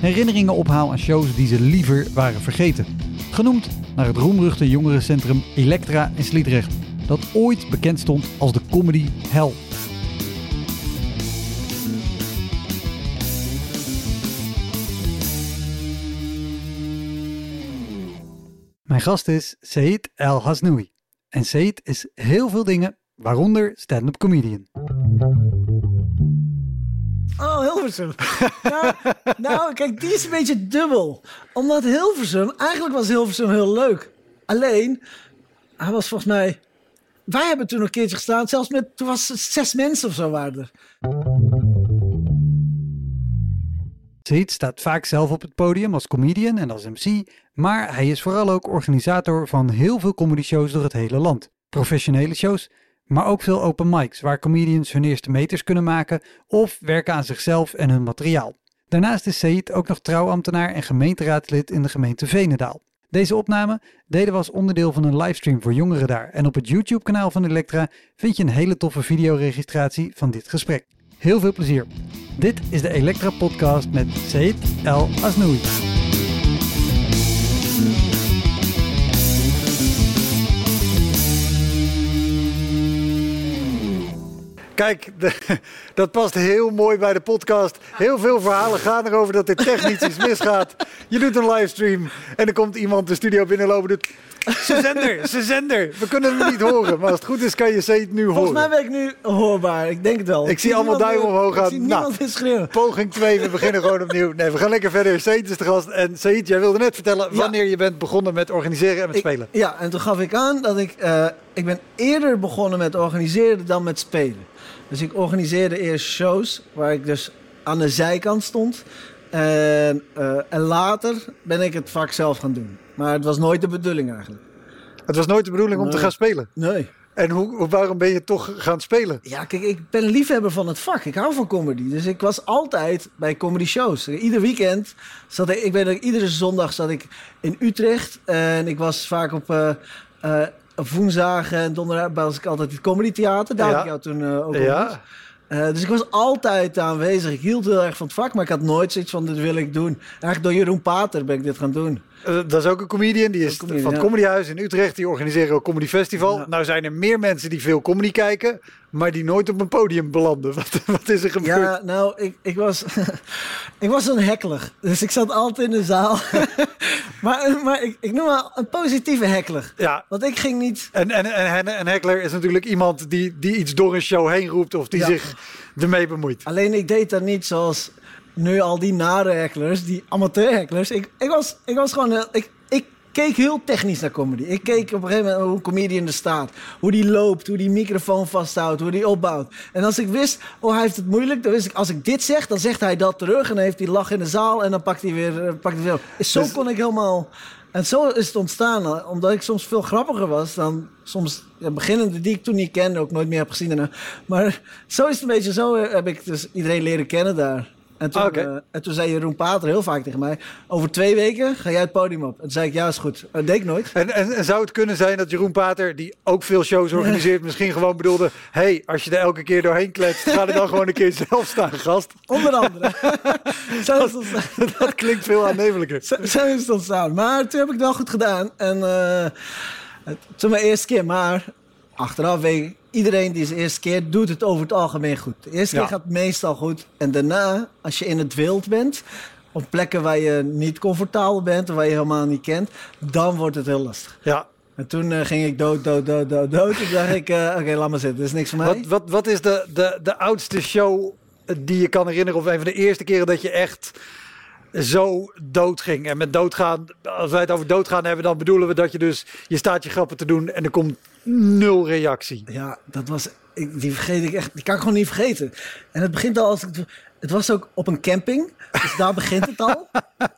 herinneringen ophaal aan shows die ze liever waren vergeten. Genoemd naar het roemruchte jongerencentrum Elektra in Sliedrecht, dat ooit bekend stond als de comedy hell. Mijn gast is Said El Hasnoui. En Said is heel veel dingen, waaronder stand-up comedian. Oh, Hilversum. nou, nou, kijk, die is een beetje dubbel. Omdat Hilversum, eigenlijk was Hilversum heel leuk. Alleen, hij was volgens mij... Wij hebben toen een keertje gestaan, zelfs met, toen was het zes mensen of zo waren er. Staat vaak zelf op het podium als comedian en als MC, maar hij is vooral ook organisator van heel veel comedy shows door het hele land. Professionele shows, maar ook veel open mics waar comedians hun eerste meters kunnen maken of werken aan zichzelf en hun materiaal. Daarnaast is Said ook nog trouwambtenaar en gemeenteraadslid in de gemeente Venendaal. Deze opname deden we als onderdeel van een livestream voor jongeren daar en op het YouTube kanaal van Elektra vind je een hele toffe videoregistratie van dit gesprek. Heel veel plezier. Dit is de Elektra podcast met Said El Asnoui. Kijk, de- dat past heel mooi bij de podcast. Heel veel verhalen gaan erover dat er technisch iets misgaat. Je doet een livestream en er komt iemand de studio binnenlopen. Doet, zijn zender, zijn zender. We kunnen hem niet horen, maar als het goed is kan je Said nu Volgens mij horen. ben ik nu hoorbaar, ik denk het wel. Ik zie allemaal meer- omhoog gaan. Ik zie Nou. niemand meer schreeuwen. Poging 2, we beginnen gewoon opnieuw. Nee, we gaan lekker verder. Said is de gast. En Said, jij wilde net vertellen Ja. wanneer je bent begonnen met organiseren en met Ik- spelen. ja, en toen gaf ik aan dat ik... eh, ik ben eerder begonnen met organiseren dan met spelen. Dus ik organiseerde eerst shows waar ik dus aan de zijkant stond. En, eh, en later ben ik het vak zelf gaan doen. Maar het was nooit de bedoeling eigenlijk. Het was nooit de bedoeling om te gaan spelen. Nee. En hoe, waarom ben je toch gaan spelen? Ja, kijk, ik ben liefhebber van het vak. Ik hou van comedy. Dus ik was altijd bij comedy shows. Ieder weekend zat ik... Ik weet dat iedere zondag zat ik in Utrecht. En ik was vaak op... eh eh, op woensdagen en donderdag was ik altijd in het comedy theater. Daar Ja. had ik jou toen eh, ook Ja. Eh, dus ik was altijd aanwezig. Ik hield heel erg van het vak, maar ik had nooit zoiets van dit wil ik doen. Eigenlijk door Jeroen Pater ben ik dit gaan doen. Eh, dat is ook een comedian. Die is Een comedian, van het ja. Comedyhuis in Utrecht. Die organiseren ook Comedy Festival. Ja. Nou zijn er meer mensen die veel comedy kijken. Maar die nooit op een podium belanden. Wat, wat is er gebeurd? Ja, nou, ik, ik, was, ik was een heckler. Dus ik zat altijd in de zaal. maar maar ik, ik noem wel een positieve heckler. Ja. Want ik ging niet... En, en, en, een heckler is natuurlijk iemand die, die iets door een show heen roept. Of die Ja. zich ermee bemoeit. Alleen ik deed dat niet zoals nu al die nare hecklers, die amateur hecklers. Ik, ik, was, ik was gewoon... heel- Ik, ik keek heel technisch naar comedy. Ik keek op een gegeven moment hoe een comedian er staat. Hoe die loopt, hoe die microfoon vasthoudt, hoe die opbouwt. En als ik wist, oh hij heeft het moeilijk, dan wist ik, als ik dit zeg, dan zegt hij dat terug. En dan heeft hij lach in de zaal en dan pakt hij weer, eh, pakt hij weer op. Zo Dus- kon ik helemaal... En zo is het ontstaan, eh, omdat ik soms veel grappiger was dan soms ja, beginnende die ik toen niet kende, ook nooit meer heb gezien. Maar zo is het een beetje, zo eh, heb ik dus iedereen leren kennen daar. En toen, Oké. eh, en toen zei Jeroen Pater heel vaak tegen mij, over twee weken ga jij het podium op. En toen zei ik, ja is goed. Dat deed ik nooit. En, en, en zou het kunnen zijn dat Jeroen Pater, die ook veel shows organiseert, misschien gewoon bedoelde: hey, als je er elke keer doorheen kletst, ga er dan gewoon een keer zelf staan, gast. Onder andere. zo, is ontstaan. Dat klinkt veel aannemelijker. Zo, zo is het ontstaan. Maar toen heb ik het wel goed gedaan. En eh, toen mijn eerste keer, maar achteraf weet ik, iedereen die zijn eerste keer doet het over het algemeen goed. De eerste Ja. keer gaat het meestal goed. En daarna, als je in het wild bent, op plekken waar je niet comfortabel bent, of waar je helemaal niet kent, dan wordt het heel lastig. Ja, En toen eh, ging ik dood, dood, dood, dood, dood. Toen dacht ik, eh, oké, laat maar zitten. Dat is niks voor mij. Wat, wat, wat is de, de, de oudste show die je kan herinneren? Of een van de eerste keren dat je echt zo doodging? En met doodgaan, als wij het over doodgaan hebben, dan bedoelen we dat je dus, je staat je grappen te doen en er komt nul reactie. Ja, dat was, ik, die vergeet ik echt, die kan ik gewoon niet vergeten. En het begint al als ik, het was ook op een camping, dus daar begint het al.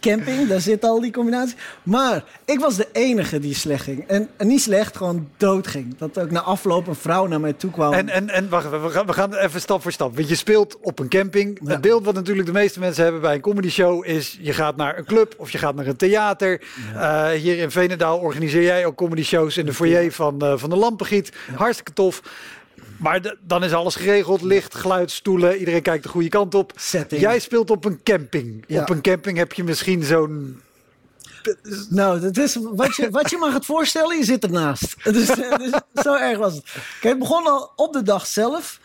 Camping, daar zit al die combinatie. Maar ik was de enige die slecht ging. En, en niet slecht, gewoon dood ging. Dat ook na afloop een vrouw naar mij toe kwam. En, en, en wacht we gaan, we gaan even stap voor stap. Want je speelt op een camping. Ja. Het beeld wat natuurlijk de meeste mensen hebben bij een comedy show is... je gaat naar een club of je gaat naar een theater. Eh, hier in Venendaal organiseer jij ook comedy shows in de foyer van, eh, van de Lampengiet. Hartstikke tof. Maar de- dan is alles geregeld. Licht, geluid, stoelen. Iedereen kijkt de goede kant op. Setting. Jij speelt op een camping. Ja. Op een camping heb je misschien zo'n... Nou, dat is wat je, wat je mag het voorstellen, je zit ernaast. Dus, dus zo erg was het. Kijk, het begon al op de dag zelf.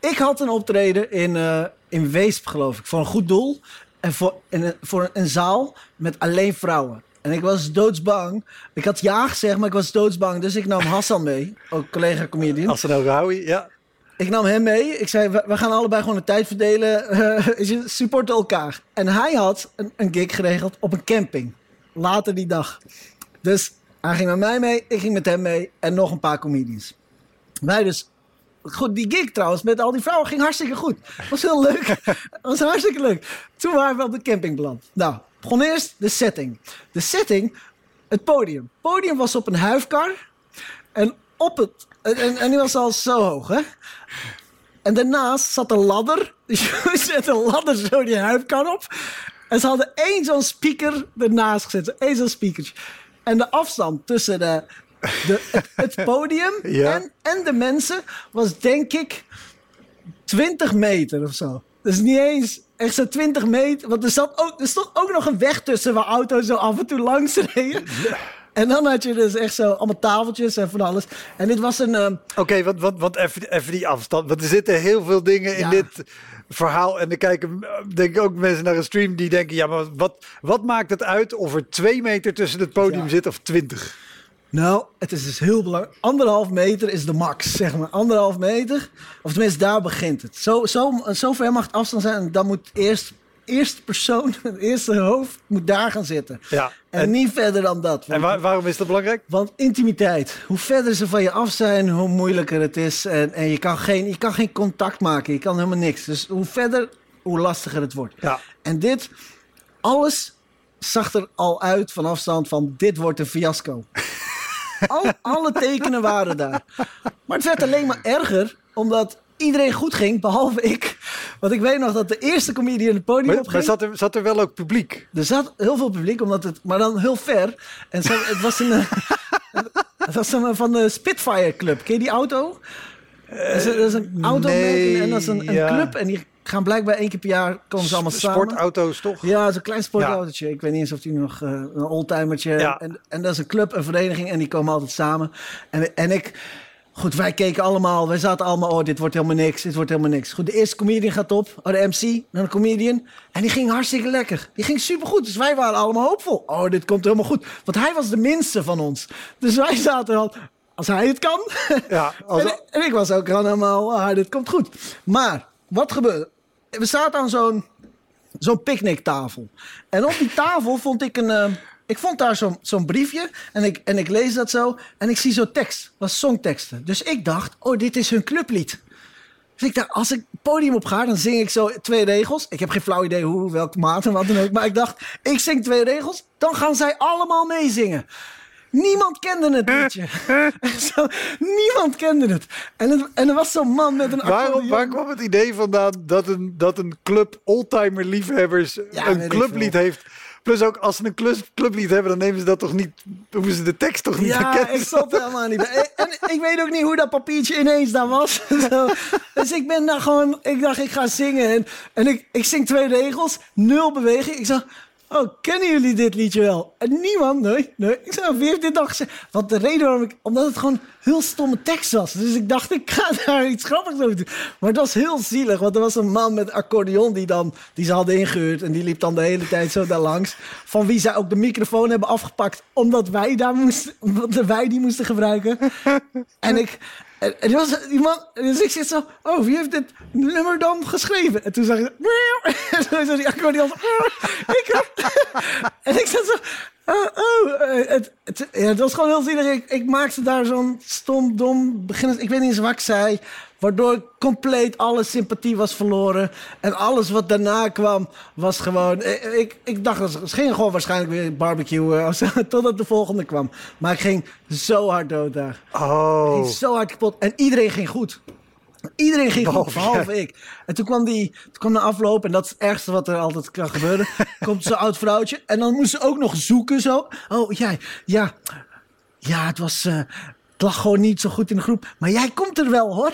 Ik had een optreden in, eh, in Weesp, geloof ik, voor een goed doel. En voor, een, voor een zaal met alleen vrouwen. En ik was doodsbang. Ik had ja gezegd, maar ik was doodsbang. Dus ik nam Hassan mee, ook collega comedian. Als ze nou Raoui, ja. Ik nam hem mee. Ik zei, we, we gaan allebei gewoon de tijd verdelen. Je supporten elkaar. En hij had een, een gig geregeld op een camping. Later die dag. Dus hij ging met mij mee. Ik ging met hem mee. En nog een paar comedians. Wij dus... Goed, die gig trouwens met al die vrouwen ging hartstikke goed. Was heel leuk. was hartstikke leuk. Toen waren we op de camping beland. Nou, begon eerst de setting. De setting, het podium. Het podium was op een huifkar. En op het... En, en, die was al zo hoog, hè? En daarnaast zat een ladder. Dus je zet een ladder zo die huifkar op. En ze hadden één zo'n speaker ernaast gezet. Eén zo'n speakertje. En de afstand tussen de, de, het, het podium Ja. en, en de mensen was denk ik 20 meter of zo. Dus niet eens echt zo 20 meter. Want er, zat ook, er stond ook nog een weg tussen waar auto's zo af en toe langs reden. En dan had je dus echt zo allemaal tafeltjes en van alles. En dit was een... ehm, Oké, want, want, want even, even die afstand. Want er zitten heel veel dingen in Ja. dit verhaal. En er kijken denk ik ook mensen naar een stream die denken... ja, maar wat, wat maakt het uit of er twee meter tussen het podium Ja. zit of twintig? Nou, het is dus heel belangrijk. Anderhalf meter is de max, zeg maar. Anderhalf meter. Of tenminste, daar begint het. Zo, zo, zo ver mag het afstand zijn. En dan moet eerst, eerste persoon, het eerste hoofd, moet daar gaan zitten. Ja. En, En, niet verder dan dat. en waar- waarom is dat belangrijk? want intimiteit. Hoe verder ze van je af zijn, hoe moeilijker het is. En, en je, kan geen, je kan geen contact maken. Je kan helemaal niks. Dus hoe verder, hoe lastiger het wordt. Ja. En dit, alles zag er al uit van afstand van dit wordt een fiasco. al, alle tekenen waren daar. Maar het werd alleen maar erger, omdat iedereen goed ging, behalve ik. Want ik weet nog dat de eerste comedian het podium Maar, opging. maar zat, er, zat er wel ook publiek? Er zat heel veel publiek, omdat het, maar dan heel ver. En zo, het was een, het was een van de Spitfire Club. Ken je die auto? dat, is, een- dat is een automerk nee, en dat is een, een ja. club. En die gaan blijkbaar één keer per jaar komen ze allemaal samen. Sportauto's toch? Ja, zo'n klein sportautootje. Ik weet niet eens of die nog eh, een oldtimertje. Ja. En, en dat is een club, een vereniging en die komen altijd samen. En, en ik, goed, wij keken allemaal, wij zaten allemaal, oh, dit wordt helemaal niks, dit wordt helemaal niks. Goed, de eerste comedian gaat op, oh, de MC, naar de comedian. En die ging hartstikke lekker. Die ging supergoed. Dus wij waren allemaal hoopvol. Oh, dit komt helemaal goed. Want hij was de minste van ons. Dus wij zaten al, als hij het kan. Ja, als- en, ik- en ik was ook gewoon helemaal, ah, dit komt goed. Maar, wat gebeurde? We zaten aan zo'n zo'n picknicktafel. En op die tafel vond ik een. eh, ik vond daar zo'n zo'n briefje en ik, en ik lees dat zo en ik zie zo'n tekst. Was songteksten. Dus ik dacht, oh, dit is hun clublied. Dus ik dacht, als ik podium op ga, dan zing ik zo twee regels. Ik heb geen flauw idee hoe, welke maat en wat dan ook. Maar ik dacht, ik zing twee regels, dan gaan zij allemaal meezingen. Niemand kende het liedje. Zo, niemand kende het. En, het, en er was zo'n man met een Waarom, waar kwam het idee vandaan dat een, dat een club oldtimer liefhebbers Ja, een clublied heeft? Plus ook als ze een club, clublied hebben, dan nemen ze dat toch niet, hoeven ze de tekst toch niet te Ja, kennen? ik zat helemaal niet bij. En ik weet ook niet hoe dat papiertje ineens daar was. Zo. Dus ik ben daar gewoon... Ik dacht, ik ga zingen. En, en ik, ik zing twee regels. Nul beweging. Ik zeg... oh, kennen jullie dit liedje wel? En niemand, nee, nee. Ik zei, wie heeft dit dan gezegd? Want de reden waarom ik, omdat het gewoon heel stomme tekst was. Dus ik dacht, ik ga daar iets grappigs over doen. Maar het was heel zielig, want er was een man met accordeon die, dan, die ze hadden ingehuurd. En die liep dan de hele tijd zo daar langs. Van wie zij ook de microfoon hebben afgepakt, omdat wij, daar moesten, omdat wij die moesten gebruiken. En ik... En, en was iemand, dus ik zit zo, oh, wie heeft dit nummer dan geschreven? En toen zag ik, en toen zei die accordeon, ik En ik zat zo, oh, oh. eh, Het, het, ja, het was gewoon heel zielig. Ik, ik maakte daar zo'n stom, dom. Ik weet niet eens wat ik zei. Waardoor compleet alle sympathie was verloren. En alles wat daarna kwam was gewoon... Ik, ik, ik dacht, het ging gewoon waarschijnlijk weer barbecue of zo, totdat de volgende kwam. Maar ik ging zo hard dood daar. Ik Oh. ging zo hard kapot. En iedereen ging goed. Iedereen ging goed, Behalve ik. En toen kwam, die, toen kwam de afloop, en dat is het ergste wat er altijd kan gebeuren. komt zo'n oud vrouwtje. En dan moest ze ook nog zoeken zo. Oh, jij, ja. Ja, het was... eh, het lag gewoon niet zo goed in de groep. Maar jij komt er wel, hoor.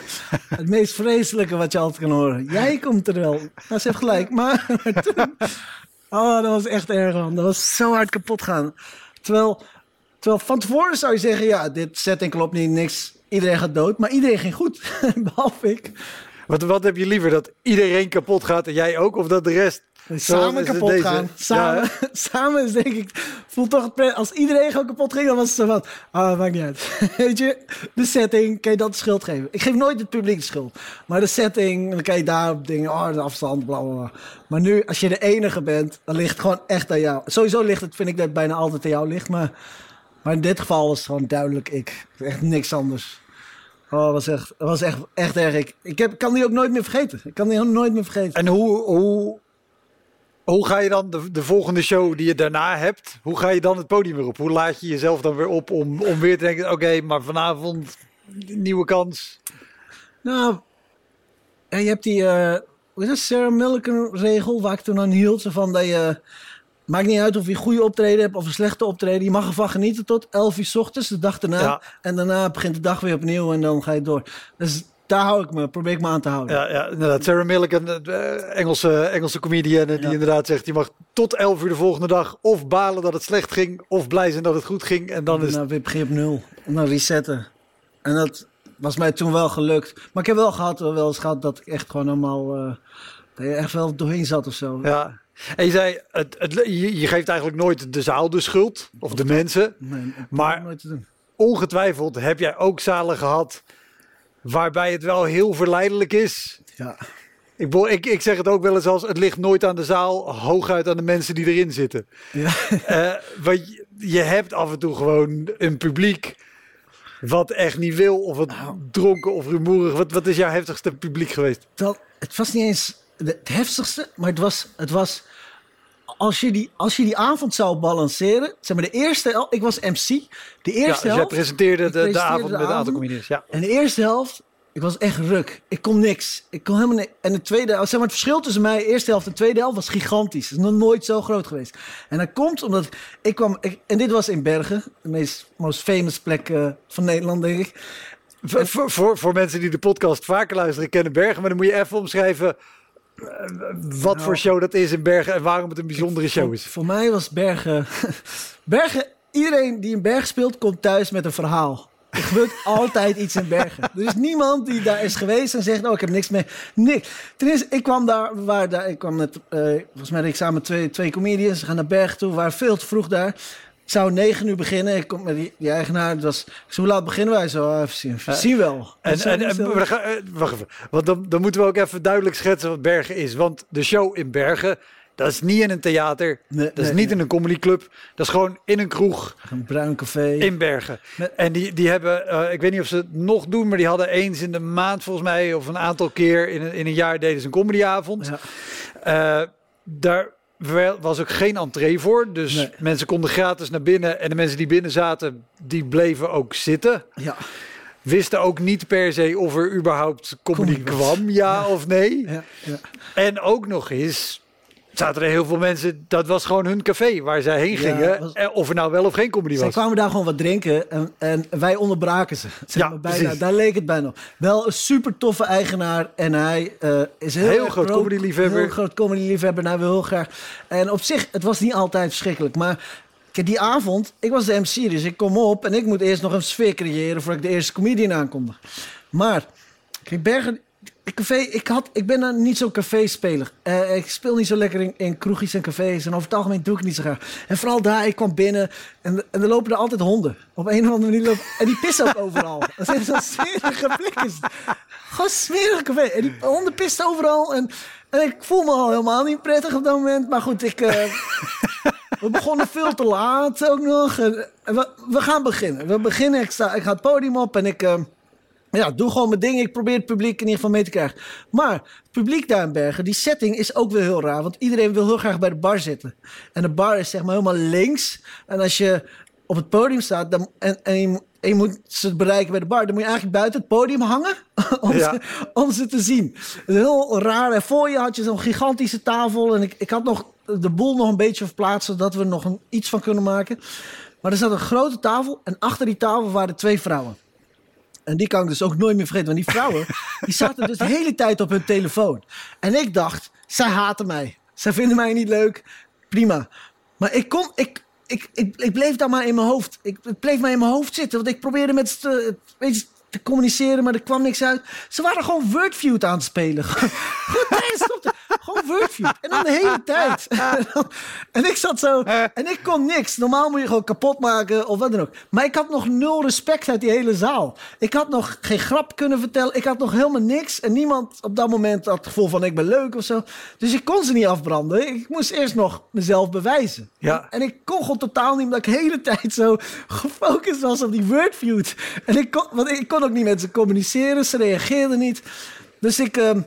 het meest vreselijke wat je altijd kan horen. Jij komt er wel. Nou, ze heeft gelijk. Maar, maar toen... Oh, dat was echt erg, man. Dat was zo hard kapot gaan. Terwijl, terwijl van tevoren zou je zeggen... Ja, dit setting klopt niet, niks. Iedereen gaat dood. Maar iedereen ging goed. Behalve ik. Wat, wat heb je liever? Dat iedereen kapot gaat en jij ook? Of dat de rest... Samen kapot deze- gaan. Samen, Ja, samen is denk ik... Voelt toch het Als iedereen gewoon kapot ging, dan was het zo van... Ah, maakt niet uit. Weet je, de setting, kan je dat de schuld geven. Ik geef nooit het publiek de schuld. Maar de setting, dan kan je daarop dingen... Oh, de afstand, bla, bla, bla. Maar nu, als je de enige bent, dan ligt het gewoon echt aan jou. Sowieso ligt het, vind ik, dat het bijna altijd aan jou ligt. Maar, maar in dit geval was het gewoon duidelijk ik. Echt niks anders. Oh, was echt, was echt, echt erg. Ik, ik heb, kan die ook nooit meer vergeten. Ik kan die ook nooit meer vergeten. En hoe, hoe, hoe ga je dan de, de volgende show die je daarna hebt, hoe ga je dan het podium weer op? Hoe laat je jezelf dan weer op om, om weer te denken, oké, maar vanavond nieuwe kans. Nou, je hebt die, hoe is dat, Sarah Milliken regel, waar ik toen aan hield. Zo van dat je, maakt niet uit of je een goede optreden hebt of een slechte optreden. Je mag ervan genieten tot 11 uur 's ochtends, de dag daarna. Ja. En daarna begint de dag weer opnieuw en dan ga je door. Dus daar hou ik me, probeer ik me aan te houden. Ja, ja inderdaad. Sarah Millican, de Engelse, Engelse comedian, die Ja. inderdaad zegt, je mag tot 11 uur de volgende dag of balen dat het slecht ging, of blij zijn dat het goed ging. En dan is Nou, weer begin op nul. En dan resetten. En dat was mij toen wel gelukt. Maar ik heb wel gehad, wel eens gehad dat ik echt gewoon allemaal... eh, dat je echt wel doorheen zat of zo. Ja. En je zei, het, het, je, geeft eigenlijk nooit de zaal de schuld, of de mensen. Nee, Maar- probeer nooit te doen. Ongetwijfeld heb jij ook zalen gehad waarbij het wel heel verleidelijk is. Ja. Ik, ik, ik zeg het ook wel eens als, het ligt nooit aan de zaal, hooguit aan de mensen die erin zitten. Ja. Eh, want je, je hebt af en toe gewoon een publiek wat echt niet wil, of wat Nou. dronken of rumoerig. Wat, wat is jouw heftigste publiek geweest? dat, het was niet eens het heftigste, maar het was, het was als, je die, als je die avond zou balanceren, zeg maar de eerste, hel- ik was MC, de Ja, eerste dus jij helft, presenteerde ik de, de presenteerde avond de met een aantal comedians. Ja. en de eerste helft, ik was echt ruk. Ik kon niks. Ik kon helemaal niks. En de tweede, zeg maar het verschil tussen mij, eerste helft en de tweede helft was gigantisch. Het is nog nooit zo groot geweest. En dat komt omdat ik kwam, ik, en dit was in Bergen, de meest most famous plek eh, van Nederland, denk ik. Voor, voor, voor, voor mensen die de podcast vaker luisteren, kennen Bergen. Maar dan moet je even omschrijven wat voor show dat is in Bergen en waarom het een bijzondere show is. voor mij was Bergen. Bergen, iedereen die in Bergen speelt, komt thuis met een verhaal. Er gebeurt altijd iets in Bergen. Er is niemand die daar is geweest en zegt: Oh, ik heb niks mee. Niks. Ten eerste, ik kwam daar. Waren daar ik kwam met. eh, volgens mij ik samen twee, twee comedians. We gaan naar Bergen toe. We waren veel te vroeg daar. Zou negen uur beginnen. Ik kom met die, die eigenaar. Het was, zei, hoe laat beginnen wij? Zo, ah, even zien. Zien wel. En, Zo, en, en we gaan- eh, wacht even, want dan, dan moeten we ook even duidelijk schetsen wat Bergen is. Want de show in Bergen, dat is niet in een theater, Nee, dat is nee, niet nee. in een comedyclub, dat is gewoon in een kroeg Een bruin café. in Bergen. En die, die hebben, eh, ik weet niet of ze het nog doen, maar die hadden eens in de maand volgens mij, of een aantal keer in een, in een jaar deden ze een comedyavond. Ja. Eh, daar wel- was ook geen entree voor, dus Nee. mensen konden gratis naar binnen en de mensen die binnen zaten, die bleven ook zitten. Ja. Wisten ook niet per se of er überhaupt comedy kwam, ja, of nee. Ja, ja. En ook nog eens, zaten er heel veel mensen, dat was gewoon hun café waar zij heen Ja, gingen. was- eh, Of er nou wel of geen comedy was. kwamen daar gewoon wat drinken en, en wij onderbraken ze. Zeg Ja, maar, bijna, precies. daar leek het bijna op. Wel een super toffe eigenaar en hij eh, is heel, groot pro- comedy-liefhebber. Heel groot comedy-liefhebber en hij wil heel graag. En op zich, het was niet altijd verschrikkelijk, maar die avond, ik was de MC, dus ik kom op en ik moet eerst nog een sfeer creëren voordat ik de eerste comedian aankondig. Maar, Bergen, café, ik, had, ik ben dan niet zo café-speler. Eh, ik speel niet zo lekker in, in kroegjes en cafés. En over het algemeen doe ik niet zo graag. En vooral daar, ik kwam binnen en, en er lopen er altijd honden. Op een of andere manier lopen... En die pissen ook overal. Dat is zo'n smerige plek. Is het. Gewoon smerig café. En die honden pisten overal. En, en ik voel me al helemaal niet prettig op dat moment. Maar goed, ik... eh, we begonnen veel te laat ook nog. En, en we, we gaan beginnen. We beginnen. Ik, sta, ik ga het podium op en ik... eh, ja, doe gewoon mijn ding. Ik probeer het publiek in ieder geval mee te krijgen. Maar het publiek daar in Bergen, die setting is ook wel heel raar. Want iedereen wil heel graag bij de bar zitten. En de bar is zeg maar helemaal links. En als je op het podium staat dan, en, en, je, mo- en je moet ze bereiken bij de bar... dan moet je eigenlijk buiten het podium hangen om, Ja. ze, om ze te zien. Heel raar. En voor je had je zo'n gigantische tafel. En ik, ik had nog de boel nog een beetje verplaatst... zodat we er nog een, iets van kunnen maken. Maar er zat een grote tafel. En achter die tafel waren twee vrouwen. En die kan ik dus ook nooit meer vergeten. Want die vrouwen, die zaten dus de hele tijd op hun telefoon. En ik dacht, zij haten mij. Zij vinden mij niet leuk. Prima. Maar ik kon, ik, ik, ik, ik bleef daar maar in mijn hoofd. Ik, het bleef maar in mijn hoofd zitten. Want ik probeerde met ze te, weet je, te communiceren, maar er kwam niks uit. Ze waren gewoon Wordfeud aan het spelen. Het optreden. Gewoon Wordfeud. En dan de hele tijd. En, ik zat zo. En ik kon niks. Normaal moet je gewoon kapot maken of wat dan ook. Maar ik had nog nul respect uit die hele zaal. Ik had nog geen grap kunnen vertellen. Ik had nog helemaal niks. En niemand op dat moment had het gevoel van ik ben leuk of zo. Dus ik kon ze niet afbranden. Ik moest eerst nog mezelf bewijzen. Ja. En ik kon gewoon totaal niet, omdat ik de hele tijd zo gefocust was op die wordfeud. En ik kon, want ik kon ook niet met ze communiceren, ze reageerden niet. Dus ik, ehm,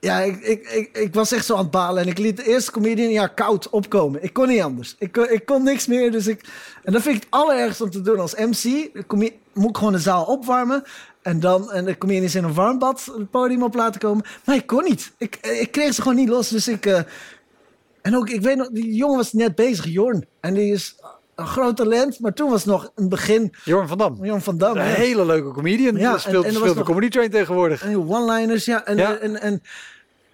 ja, ik, ik, ik, ik was echt zo aan het balen. En ik liet de eerste comedian ja, koud opkomen. Ik kon niet anders. Ik, kon- ik kon niks meer. Dus ik, en dat vind ik het allerergste om te doen als MC. Comedi- moet ik gewoon de zaal opwarmen. En dan en de comedians in een warm bad het podium op laten komen. Maar ik kon niet. Ik, ik kreeg ze gewoon niet los. Dus ik... eh, en ook, ik weet nog, die jongen was net bezig, Jorn. En die is een groot talent, maar toen was het nog een begin. Jorn van Dam. Jorn van Dam. Een ja. hele leuke comedian. Ja, speelt, en- en was speelt de Comedy Train tegenwoordig. En one-liners, ja. En, Ja. En, en,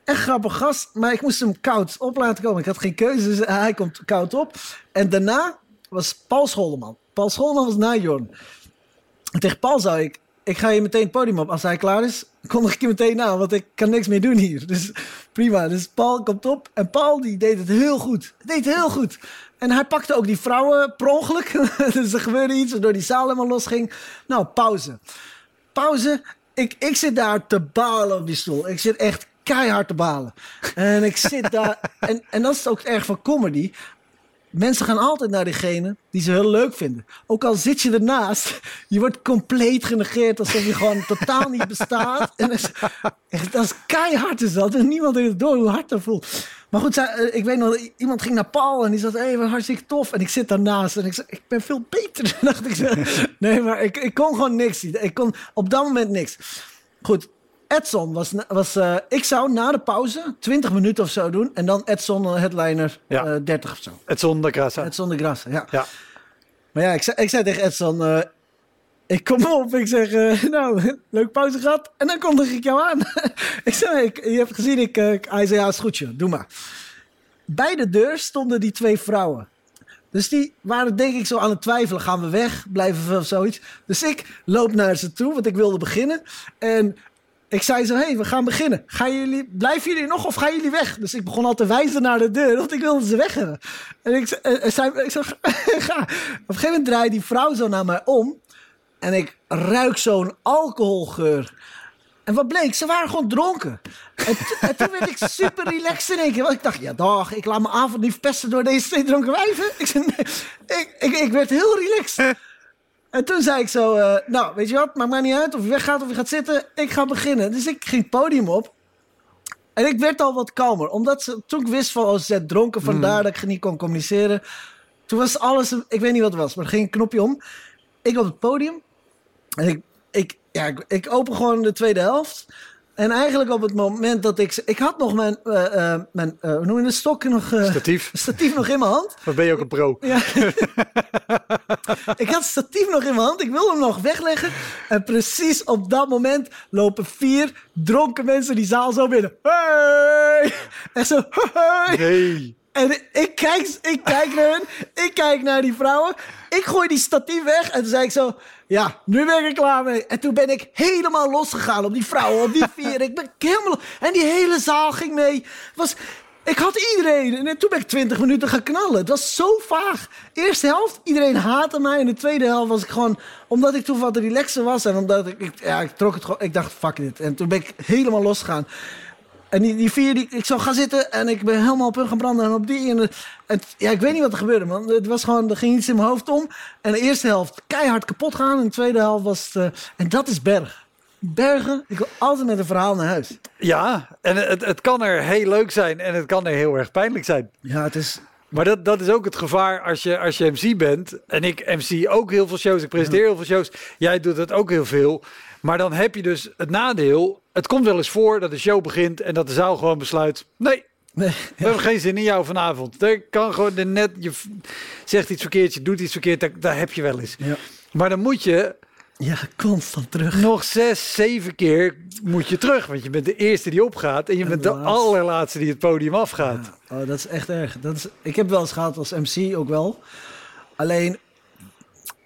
echt grappig gast, maar ik moest hem koud op laten komen. Ik had geen keuze, dus hij komt koud op. En daarna was Paul Scholleman. Paul Scholleman was na Jorn. En tegen Paul zei ik, ik ga je meteen het podium op. Als hij klaar is, kondig ik je meteen aan, want ik kan niks meer doen hier. Dus prima. Dus Paul komt op en Paul die deed het heel goed. Deed het heel goed. En hij pakte ook die vrouwen per ongeluk. dus er gebeurde iets waardoor die zaal helemaal losging. Nou, pauze. Pauze. Ik, ik zit daar te balen op die stoel. Ik zit echt keihard te balen. En ik zit daar... En, en dat is ook erg van comedy. Mensen gaan altijd naar degene die ze heel leuk vinden. Ook al zit je ernaast, je wordt compleet genegeerd alsof je gewoon totaal niet bestaat. En dat is, keihard is dat. En niemand heeft het door hoe hard dat voelt. Maar goed, eh, ik weet nog, iemand ging naar Paul en die zat, hey, hartstikke tof. En ik zit daarnaast en ik zei, ik ben veel beter. dacht ik. Nee, maar ik, ik kon gewoon niks. Ik kon op dat moment niks. Goed, Edson was, was eh, ik zou na de pauze 20 minuten of zo doen. En dan Edson, eh, headliner, Ja. eh 30 of zo. Het zonder Grasa. Edson de Grasse, ja. Ja. Maar ja, ik zei, ik zei tegen Edson, eh, ik kom op. Ik zeg, eh, nou, leuk pauze gehad. En dan kondig ik jou aan. ik zei, ik, je hebt gezien, ik, eh, hij zei, ja, is goed, joh, doe maar. Bij de deur stonden die twee vrouwen. Dus die waren denk ik zo aan het twijfelen. Gaan we weg? Blijven we of zoiets? Dus ik loop naar ze toe, want ik wilde beginnen. En ik zei zo, hé, hey, we gaan beginnen. Gaan jullie, blijven jullie nog of gaan jullie weg? Dus ik begon al te wijzen naar de deur, want ik wilde ze weg hebben. En ik, ze- eh, zei, ik zei, ga. Op een gegeven moment draait die vrouw zo naar mij om. En ik ruik zo'n alcoholgeur. En wat bleek? Ze waren gewoon dronken. En, toen werd ik super relaxed in één keer. Want ik dacht, ja dag, ik laat mijn avond niet verpesten door deze twee dronken wijven. Ik, zei, nee. ik, ik, ik werd heel relaxed. En toen zei ik zo, eh, nou, weet je wat, maakt mij niet uit of je weggaat of je gaat zitten. Ik ga beginnen. Dus ik ging het podium op. En ik werd al wat kalmer. Omdat ze, toen ik wist van, oh, ze zijn dronken, vandaar dat ik niet kon communiceren. Toen was alles, ik weet niet wat het was, maar er ging een knopje om. Ik op het podium. En ik, ik, ja, ik, ik open gewoon de tweede helft. En eigenlijk op het moment dat ik... Ik had nog mijn, eh, mijn eh, hoe noem je de stok nog... Statief. statief nog in mijn hand. Dan ben je ook een pro. Ja. ik had statief nog in mijn hand. Ik wilde hem nog wegleggen. En precies op dat moment lopen vier dronken mensen die zaal zo binnen. Hey! En zo. Hey! Nee. En ik kijk, ik kijk naar hun. Ik kijk naar die vrouwen. Ik gooi die statief weg. En toen zei ik zo... Ja, nu ben ik er klaar mee. En toen ben ik helemaal losgegaan op die vrouwen, op die vier. Ik ben helemaal... En die hele zaal ging mee. Was, ik had iedereen. En toen ben ik 20 minuten gaan knallen. Het was zo vaag. Eerste helft, iedereen haatte mij. En de tweede helft was ik gewoon... Omdat ik toen wat relaxer was. En omdat ik... ik ja, ik trok het gewoon... Ik dacht, fuck dit. En toen ben ik helemaal losgegaan. En die, die vier, die, ik zou gaan zitten en ik ben helemaal op hun gaan branden en op die. En, het, ja, ik weet niet wat er gebeurde, man. Het was gewoon, er ging iets in mijn hoofd om. En de eerste helft keihard kapot gaan. En de tweede helft was het, eh, en dat is berg. Bergen, ik wil altijd met een verhaal naar huis. Ja, en het, het kan er heel leuk zijn en het kan er heel erg pijnlijk zijn. Ja, het is... Maar dat, dat is ook het gevaar als je, als je MC bent. En ik MC ook heel veel shows. Ik presenteer heel veel shows. Jij doet het ook heel veel. Maar dan heb je dus het nadeel. Het komt wel eens voor dat de show begint en dat de zaal gewoon besluit. Nee, Nee, we hebben geen zin in jou vanavond. Er kan gewoon de net. Je zegt iets verkeerd, je doet iets verkeerd. Daar, daar heb je wel eens. ja. Maar dan moet je ja, constant terug. nog zes, zeven keer moet je terug. Want je bent de eerste die opgaat. En je En bent de de laatste. allerlaatste die het podium afgaat. Ja, oh, dat is echt erg. Dat is, ik heb wel eens gehad als MC ook wel. Alleen,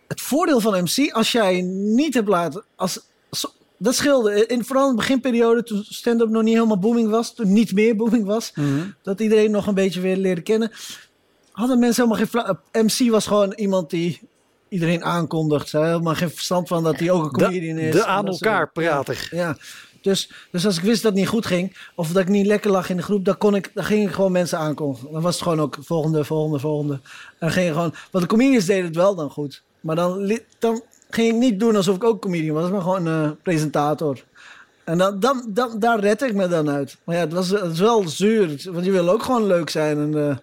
het voordeel van MC, als jij niet hebt laten... Als, dat scheelde. In, vooral in de beginperiode, toen stand-up nog niet helemaal booming was. Toen niet meer booming was. Dat iedereen nog een beetje weer leerde kennen. Hadden mensen helemaal geen... eh, MC was gewoon iemand die iedereen aankondigt. Ze hadden helemaal geen verstand van dat hij ook een comedian De, is. de aan elkaar prater. Ja, dus, dus als ik wist dat het niet goed ging, of dat ik niet lekker lag in de groep, dan, kon ik, dan ging ik gewoon mensen aankondigen. Dan was het gewoon ook volgende, volgende, volgende. En dan ging je gewoon, want de comedians deden het wel dan goed. Maar dan, dan ging ik niet doen alsof ik ook comedian was, maar gewoon eh, presentator. En dan, dan, dan, daar red ik me dan uit. Maar ja, het, was, het is wel zuur, want je wil ook gewoon leuk zijn. En, eh,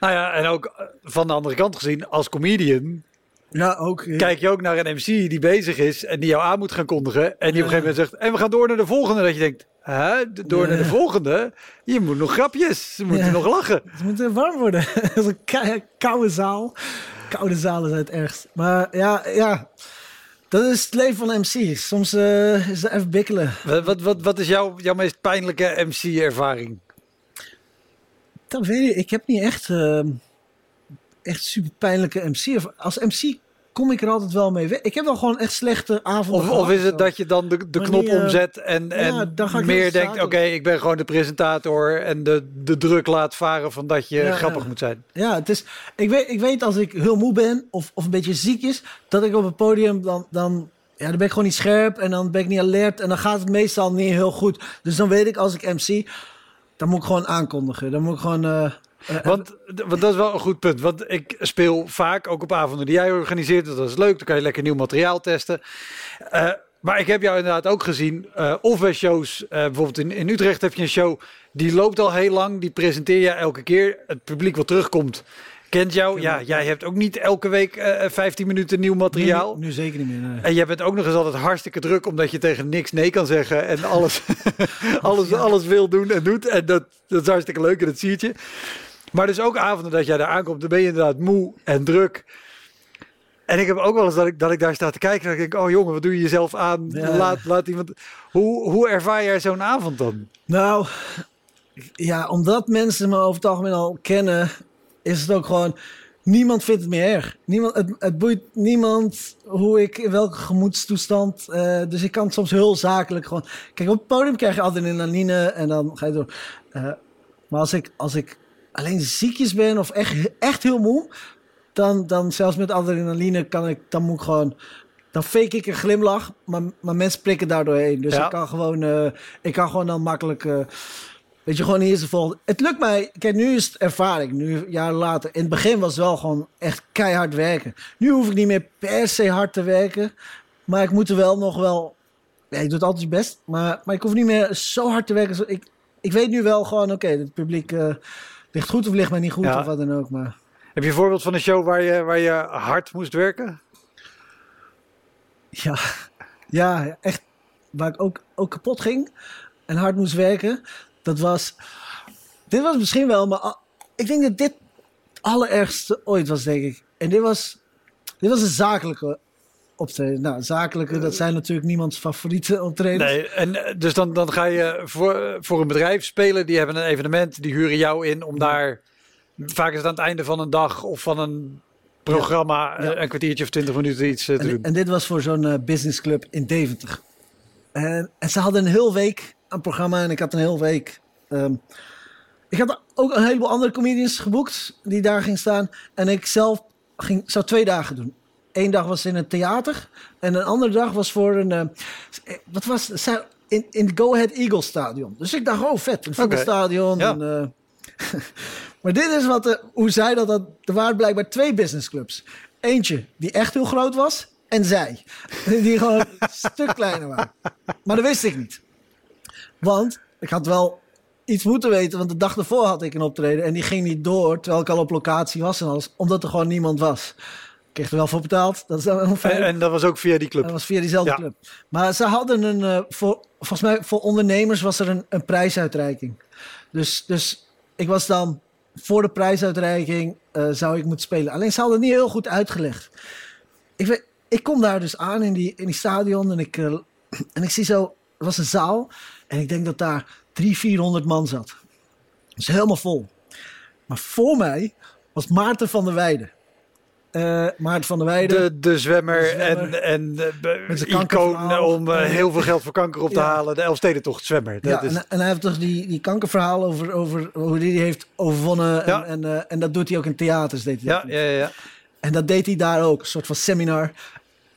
Nou ja, en ook eh, van de andere kant gezien, als comedian ja, ook. kijk je ook naar een MC die bezig is en die jou aan moet gaan kondigen. En die op een gegeven moment zegt, en we gaan door naar de volgende. Dat je denkt, hè, d- door naar de Ja. volgende? Je moet nog grapjes, ze moeten Ja. nog lachen. Het moet warm worden. Is kei- koude zaal. Koude zalen zijn het ergst. Maar ja, ja. Dat is het leven van MC. Soms eh, is het even bikkelen. Wat, wat, wat, is jouw, jouw meest pijnlijke MC-ervaring? Dat weet ik. Ik heb niet echt, eh, echt super pijnlijke MC. Als MC kom ik er altijd wel mee weg. Ik heb wel gewoon echt slechte avonden Of, gehad of is het zo. dat je dan de, de Maar knop eh, omzet en, en ja, dan meer denkt, oké, ik ben gewoon de presentator en de, de druk laat varen van dat je Ja, grappig ja. moet zijn. Ja, het is, ik, weet, ik weet als ik heel moe ben of, of een beetje ziek is, dat ik op het podium dan, dan, ja, dan ben ik gewoon niet scherp en dan ben ik niet alert en dan gaat het meestal niet heel goed. Dus dan weet ik als ik MC, dan moet ik gewoon aankondigen. Dan moet ik gewoon. eh, Want, want dat is wel een goed punt. Want ik speel vaak ook op avonden die jij organiseert. dus Dat is leuk. Dan kan je lekker nieuw materiaal testen. Eh, maar ik heb jou inderdaad ook gezien. eh, of bij shows. eh, bijvoorbeeld in, in Utrecht heb je een show. Die loopt al heel lang. Die presenteer je elke keer. Het publiek wat terugkomt. Kent jou. Ja, jij hebt ook niet elke week eh 15 minuten nieuw materiaal. Nu, nu zeker niet meer. nee. En jij bent ook nog eens altijd hartstikke druk omdat je tegen niks nee kan zeggen en alles, alles, alles wil doen en doet. En dat, dat is hartstikke leuk en dat zie je. Maar dus ook avonden dat jij daar aankomt, dan ben je inderdaad moe en druk. En ik heb ook wel eens dat ik, dat ik daar sta te kijken en ik denk, oh jongen, wat doe je jezelf aan? Ja. Laat, laat iemand... Hoe, hoe ervaar jij zo'n avond dan? Nou, ja, omdat mensen me over het algemeen al kennen, is het ook gewoon. Niemand vindt het meer erg. Niemand, het, het boeit niemand hoe ik, in welke gemoedstoestand. eh, dus ik kan soms heel zakelijk gewoon. Kijk, op het podium krijg je adrenaline en dan ga je door. Eh, maar als ik, als ik alleen ziekjes ben of echt, echt heel moe, dan, dan zelfs met adrenaline kan ik, dan moet ik gewoon. Dan fake ik een glimlach, maar, maar mensen prikken daar doorheen. Dus Ja. ik kan gewoon, eh, ik kan gewoon dan makkelijk. eh, Weet je, gewoon de volgende. Het lukt mij. Kijk, nu is het ervaring. Nu, jaren later. In het begin was het wel gewoon echt keihard werken. Nu hoef ik niet meer per se hard te werken. Maar ik moet er wel nog wel. Ja, ik doe het altijd best. Maar, maar ik hoef niet meer zo hard te werken. Ik, ik weet nu wel gewoon, oké, het publiek eh, ligt goed of ligt mij niet goed Ja. of wat dan ook. Maar Heb je een voorbeeld van een show waar je, waar je hard moest werken? ja, ja echt. Waar ik ook, ook kapot ging. en hard moest werken. Dat was. Dit was misschien wel, maar ik denk dat dit het allerergste ooit was, denk ik. En dit was. Dit was een zakelijke optreden. Nou, zakelijke, dat zijn natuurlijk niemands favoriete optredens. Nee, en eh, dus dan, dan ga je voor, voor een bedrijf spelen. Die hebben een evenement, die huren jou in om daar... Vaak is het aan het einde van een dag of van een programma... Ja. eh, een kwartiertje of twintig minuten iets eh, te En, doen. en dit was voor zo'n eh, businessclub in Deventer. En, en ze hadden een heel week aan programma en ik had een heel week. ehm, ik had ook een heleboel andere comedians geboekt die daar gingen staan. En ik zelf ging, zou twee dagen doen. Eén dag was in een theater en een andere dag was voor een. eh, wat was? In, in het Go Ahead Eagles stadion. Dus ik dacht, oh vet, een voetbalstadion. Ja. En, eh, maar dit is wat, de, hoe zij dat, dat. Er waren blijkbaar twee businessclubs. Eentje die echt heel groot was en zij. Die gewoon een stuk kleiner waren. Maar dat wist ik niet. Want ik had wel iets moeten weten, want de dag ervoor had ik een optreden en die ging niet door terwijl ik al op locatie was en alles, omdat er gewoon niemand was. Ik kreeg er wel voor betaald, dat is dan. En, en dat was ook via die club. Dat was via diezelfde Ja. club. Maar ze hadden een, eh, voor, volgens mij voor ondernemers was er een, een prijsuitreiking. Dus, dus ik was dan voor de prijsuitreiking eh, zou ik moeten spelen. Alleen ze hadden het niet heel goed uitgelegd. Ik, weet, ik kom daar dus aan in die, in die stadion en ik, eh, en ik zie zo, het was een zaal en ik denk dat daar 300, 400 man zat. Dus helemaal vol. Maar voor mij was Maarten van der Weijden. Eh, Maarten van der Weijden. De, de zwemmer, De zwemmer. en, en de Met zijn icoon om eh, heel veel geld voor kanker op te Ja. halen. De Elfstedentocht zwemmer. Dat Ja, is, en, en hij heeft toch die, die kankerverhaal over, over hoe hij die heeft overwonnen. Ja. En, en, eh, en dat doet hij ook in theaters. Deed hij ja, ja, ja. En dat deed hij daar ook, een soort van seminar.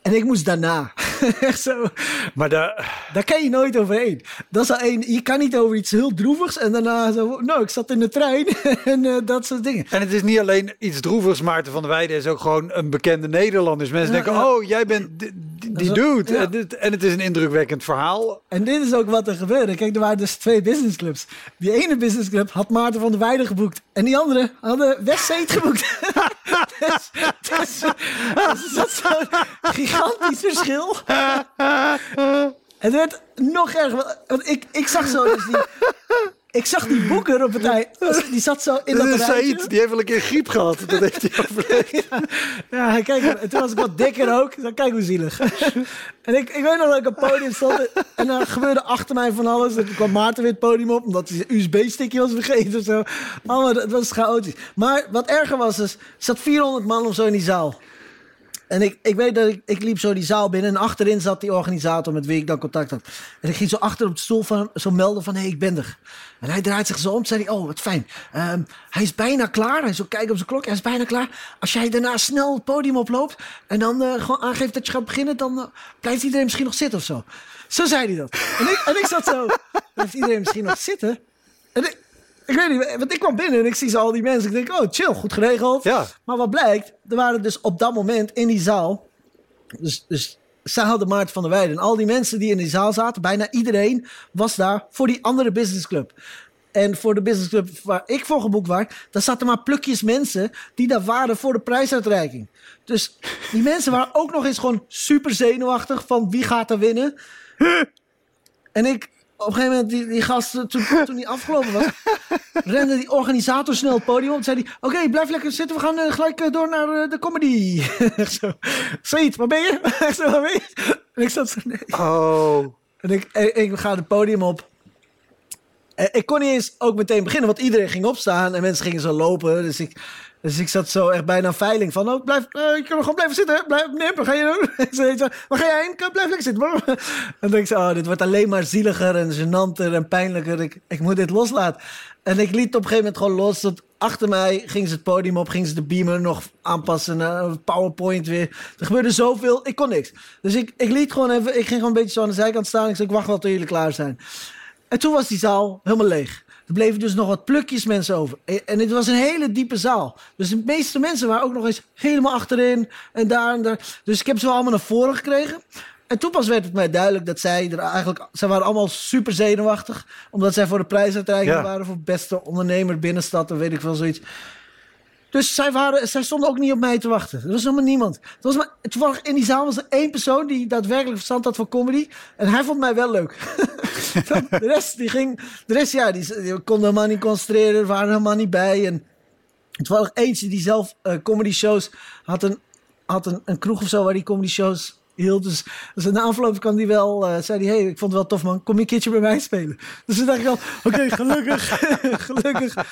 En ik moest daarna. Echt zo. Maar de, Daar kan je nooit overheen. Dat is al één. Je kan niet over iets heel droevigs en daarna zo. Nou, ik zat in de trein en eh, dat soort dingen. en het is niet alleen iets droevigs. Maarten van der Weijden is ook gewoon een bekende Nederlander. Dus mensen Ja, denken, ja. oh, jij bent die, is dude. ja. En, dit- en het is een indrukwekkend verhaal. En dit is ook wat er gebeurde. Kijk, er waren dus twee businessclubs. Die ene businessclub had Maarten van der Weijden geboekt. En die andere hadden Westzee geboekt. dus, dus, dus er zat zo'n gigantisch verschil. Het werd nog erger. Want ik, ik zag zo dus die... Ik zag die boeker op het eind. Die zat zo in dat Dat is. Said, die heeft wel een keer griep gehad. Dat heeft hij overleefd. Ja, kijk, en toen was ik wat dikker ook. Dan kijk hoe zielig. En ik, ik weet nog dat ik op het podium stond. En er gebeurde achter mij van alles. En toen kwam Maarten weer het podium op. Omdat hij zijn USB-stickje was vergeten of zo. Allemaal, het was chaotisch. Maar wat erger was, is, er zat 400 man of zo in die zaal. En ik, ik weet dat ik, ik liep zo die zaal binnen. En achterin zat die organisator met wie ik dan contact had. En ik ging zo achter op de stoel van, zo melden van... Hé, hey, ik ben er. En hij draait zich zo om. zei hij, oh, wat fijn. Ehm, hij is bijna klaar. Hij zo kijken op zijn klok. Hij is bijna klaar. Als jij daarna snel het podium oploopt... en dan eh, gewoon aangeeft dat je gaat beginnen... dan eh, blijft iedereen misschien nog zitten of zo. Zo zei hij dat. En ik, en ik zat zo... Blijft iedereen misschien nog zitten? En ik, ik weet niet, want ik kwam binnen en ik zie zo al die mensen. Ik denk, oh, chill, goed geregeld. Ja. Maar wat blijkt, er waren dus op dat moment in die zaal... Dus, dus zij hadden Maarten van der Weijden. En al die mensen die in die zaal zaten, bijna iedereen was daar voor die andere businessclub. En voor de businessclub waar ik voor geboekt was, daar zaten maar plukjes mensen die daar waren voor de prijsuitreiking. Dus die mensen waren ook nog eens gewoon super zenuwachtig van wie gaat er winnen. En ik, op een gegeven moment, die, die gast, eh, toen, toen die afgelopen was, rende die organisator snel het podium op. En zei hij, oké, blijf lekker zitten, we gaan eh, gelijk eh, door naar de comedy. Zo, Said, waar ben je? Zo, waar ben je? En ik zat zo, nee. Oh. En ik, ik, ik ga het podium op. En ik kon niet eens ook meteen beginnen, want iedereen ging opstaan en mensen gingen zo lopen. Dus ik, dus ik zat zo echt bijna veiling van, oh, blijf, eh, je kan gewoon blijven zitten. Blijf, nee, wat ga je doen? Waar ga jij heen? Blijf lekker zitten. En dan denk ik zo, oh, dit wordt alleen maar zieliger en gênanter en pijnlijker. Ik, ik moet dit loslaten. En ik liet op een gegeven moment gewoon los. Tot achter mij ging ze het podium op, ging ze de beamer nog aanpassen, uh, PowerPoint weer. Er gebeurde zoveel, ik kon niks. Dus ik, ik liet gewoon even, ik ging gewoon een beetje zo aan de zijkant staan. Ik zei, ik wacht wel tot jullie klaar zijn. En toen was die zaal helemaal leeg. Er bleven dus nog wat plukjes mensen over. En het was een hele diepe zaal. Dus de meeste mensen waren ook nog eens helemaal achterin en daar en daar. Dus ik heb ze wel allemaal naar voren gekregen. En toen pas werd het mij duidelijk dat zij er eigenlijk... Zij waren allemaal super zenuwachtig. Omdat zij voor de prijsuitreiking Ja. waren voor beste ondernemer binnenstad of weet ik wel zoiets. Dus zij, waren, zij stonden ook niet op mij te wachten. Er was helemaal niemand. Er was maar, toevallig in die zaal was er één persoon die daadwerkelijk verstand had van comedy. En hij vond mij wel leuk. De rest, die ging, de rest, ja, die, kon helemaal niet concentreren, er waren helemaal niet bij. En was eentje die zelf eh, comedy shows had, een, had een, een kroeg of zo waar die comedy shows hield. Dus, dus na afloop kwam die wel, eh, zei hij, hey, ik vond het wel tof man, kom je een keertje bij mij spelen. Dus toen dacht ik al, oké, gelukkig, gelukkig.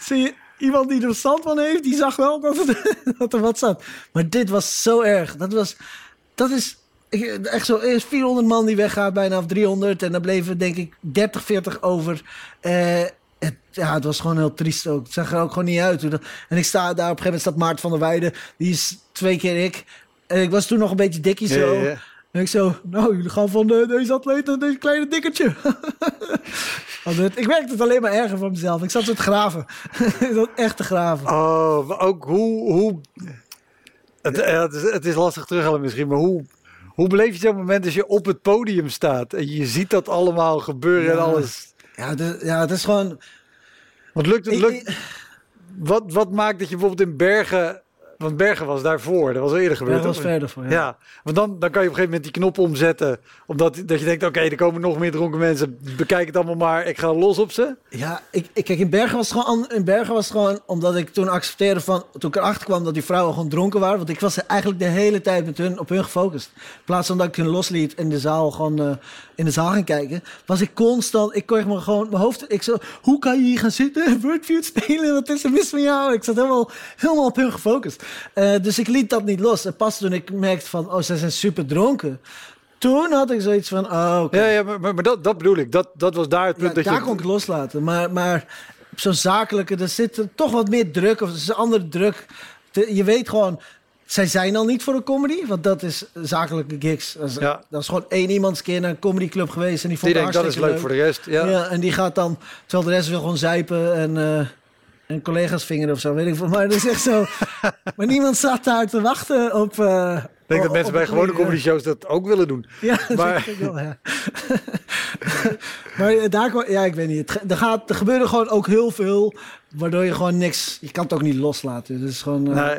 Zie je, iemand die er verstand van heeft, die zag wel dat, het, dat er wat zat. Maar dit was zo erg. Dat was, dat is echt zo, eerst 400 man die weggaat, bijna of 300. En dan bleven denk ik 30, 40 over. Eh, het, ja, het was gewoon heel triest ook. Het zag er ook gewoon niet uit. En ik sta daar, op een gegeven moment staat Maart van der Weijden. Die is twee keer ik. En ik was toen nog een beetje dikkie zo. En ik zo, nou, jullie gaan van de, deze atleet naar deze kleine dikkertje. Het- ik merkte het alleen maar erger van mezelf. Ik zat zo te graven. ik zat echt te graven. Oh, ook hoe... hoe het, ja, het, is, het is lastig terughalen misschien, maar hoe... Hoe beleef je zo'n moment als je op het podium staat en je ziet dat allemaal gebeuren en alles? Ja, het, ja, het is gewoon... Want lukt het, Ik- lukt, wat, wat maakt dat je bijvoorbeeld in Bergen... Want Bergen was daarvoor, dat was al eerder Ja, gebeurd. dat was verder voor. Ja. want dan, dan kan je op een gegeven moment die knop omzetten. Omdat dat je denkt, oké, er komen nog meer dronken mensen. Bekijk het allemaal maar, ik ga los op ze. Ja, ik, ik, kijk, in Bergen was het gewoon, in Bergen was het gewoon omdat ik toen accepteerde van, toen ik erachter kwam dat die vrouwen gewoon dronken waren, want ik was eigenlijk de hele tijd met hun, op hun gefocust. In plaats van dat ik hun losliet en de zaal gewoon eh, in de zaal ging kijken, was ik constant, ik kon me gewoon, mijn hoofd, ik zo, hoe kan je hier gaan zitten, Wordfeud spelen, wat is er mis met jou? Ik zat helemaal, helemaal op hun gefocust. Eh, dus ik liet dat niet los. En pas toen ik merkte van, oh, ze zijn super dronken. Toen had ik zoiets van, oh. Ja, ja maar, maar, maar dat, dat bedoel ik. Dat, dat was daar het punt Ja, dat daar je... kon ik loslaten. Maar, maar zo'n zakelijke, er zit toch wat meer druk. Of er is een andere druk. Je weet gewoon, zij zijn al niet voor een comedy. Want dat is zakelijke gigs. Dat is, Ja. dat is gewoon één iemand een keer naar een comedyclub geweest. En die vond Die denkt, dat is leuk voor de rest. Ja. Ja. en die gaat dan, terwijl de rest wil gewoon zuipen en, eh, en collega's vingeren of zo. Weet ik veel. Maar dat is echt zo. maar niemand zat daar te wachten op... eh, Ik denk dat mensen bij gewone comedy shows dat ook willen doen. ja, dat Maar- ik wel, ja. maar eh, daar ja, ik weet niet. Er, gaat, er gebeurde gewoon ook heel veel, waardoor je gewoon niks, je kan het ook niet loslaten. Is gewoon, Nee.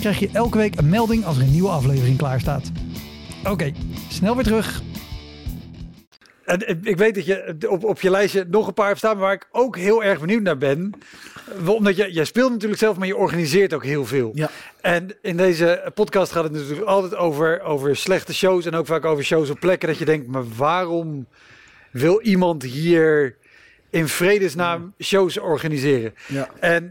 krijg je elke week een melding als er een nieuwe aflevering klaar staat. Oké, snel weer terug. En ik- ik weet dat je op, op je lijstje nog een paar hebt staan, waar ik ook heel erg benieuwd naar ben. Omdat je, jij speelt natuurlijk zelf, maar je organiseert ook heel veel. Ja. En in deze podcast gaat het natuurlijk altijd over, over slechte shows en ook vaak over shows op plekken dat je denkt, maar waarom wil iemand hier in vredesnaam shows organiseren? Ja. En eh,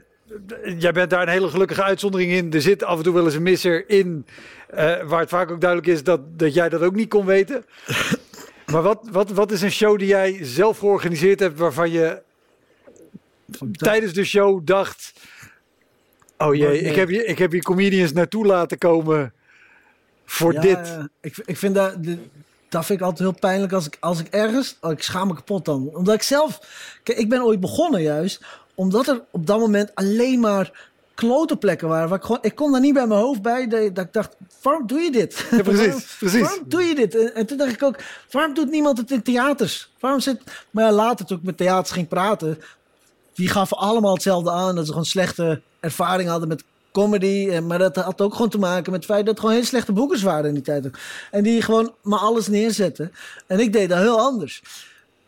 jij bent daar een hele gelukkige uitzondering in. Er zit af en toe wel eens een misser in, eh, waar het vaak ook duidelijk is dat, dat jij dat ook niet kon weten. Maar wat, wat, wat is een show die jij zelf georganiseerd hebt waarvan je tijdens de show dacht... Oh jee, Nee. ik, heb hier, ik heb hier comedians naartoe laten komen voor Ja, dit. ik, ik vind dat, dat vind ik altijd heel pijnlijk als ik, als ik ergens, oh, ik schaam me kapot dan. Omdat ik zelf, kijk, ik ben ooit begonnen juist, omdat er op dat moment alleen maar klote plekken waren. Waar ik, gewoon, ik kon daar niet bij mijn hoofd bij, dat, ik dacht, waarom doe je dit? Ja, precies, Waarom- precies. Waarom doe je dit? En, en toen dacht ik ook, waarom doet niemand het in theaters? Waarom zit, maar ja, later toen ik met theaters ging praten, die gaven allemaal hetzelfde aan. Dat ze gewoon slechte ervaring hadden met comedy. Maar dat had ook gewoon te maken met het feit dat het gewoon heel slechte boekers waren in die tijd. ook. En die gewoon maar alles neerzetten. En ik deed dat heel anders.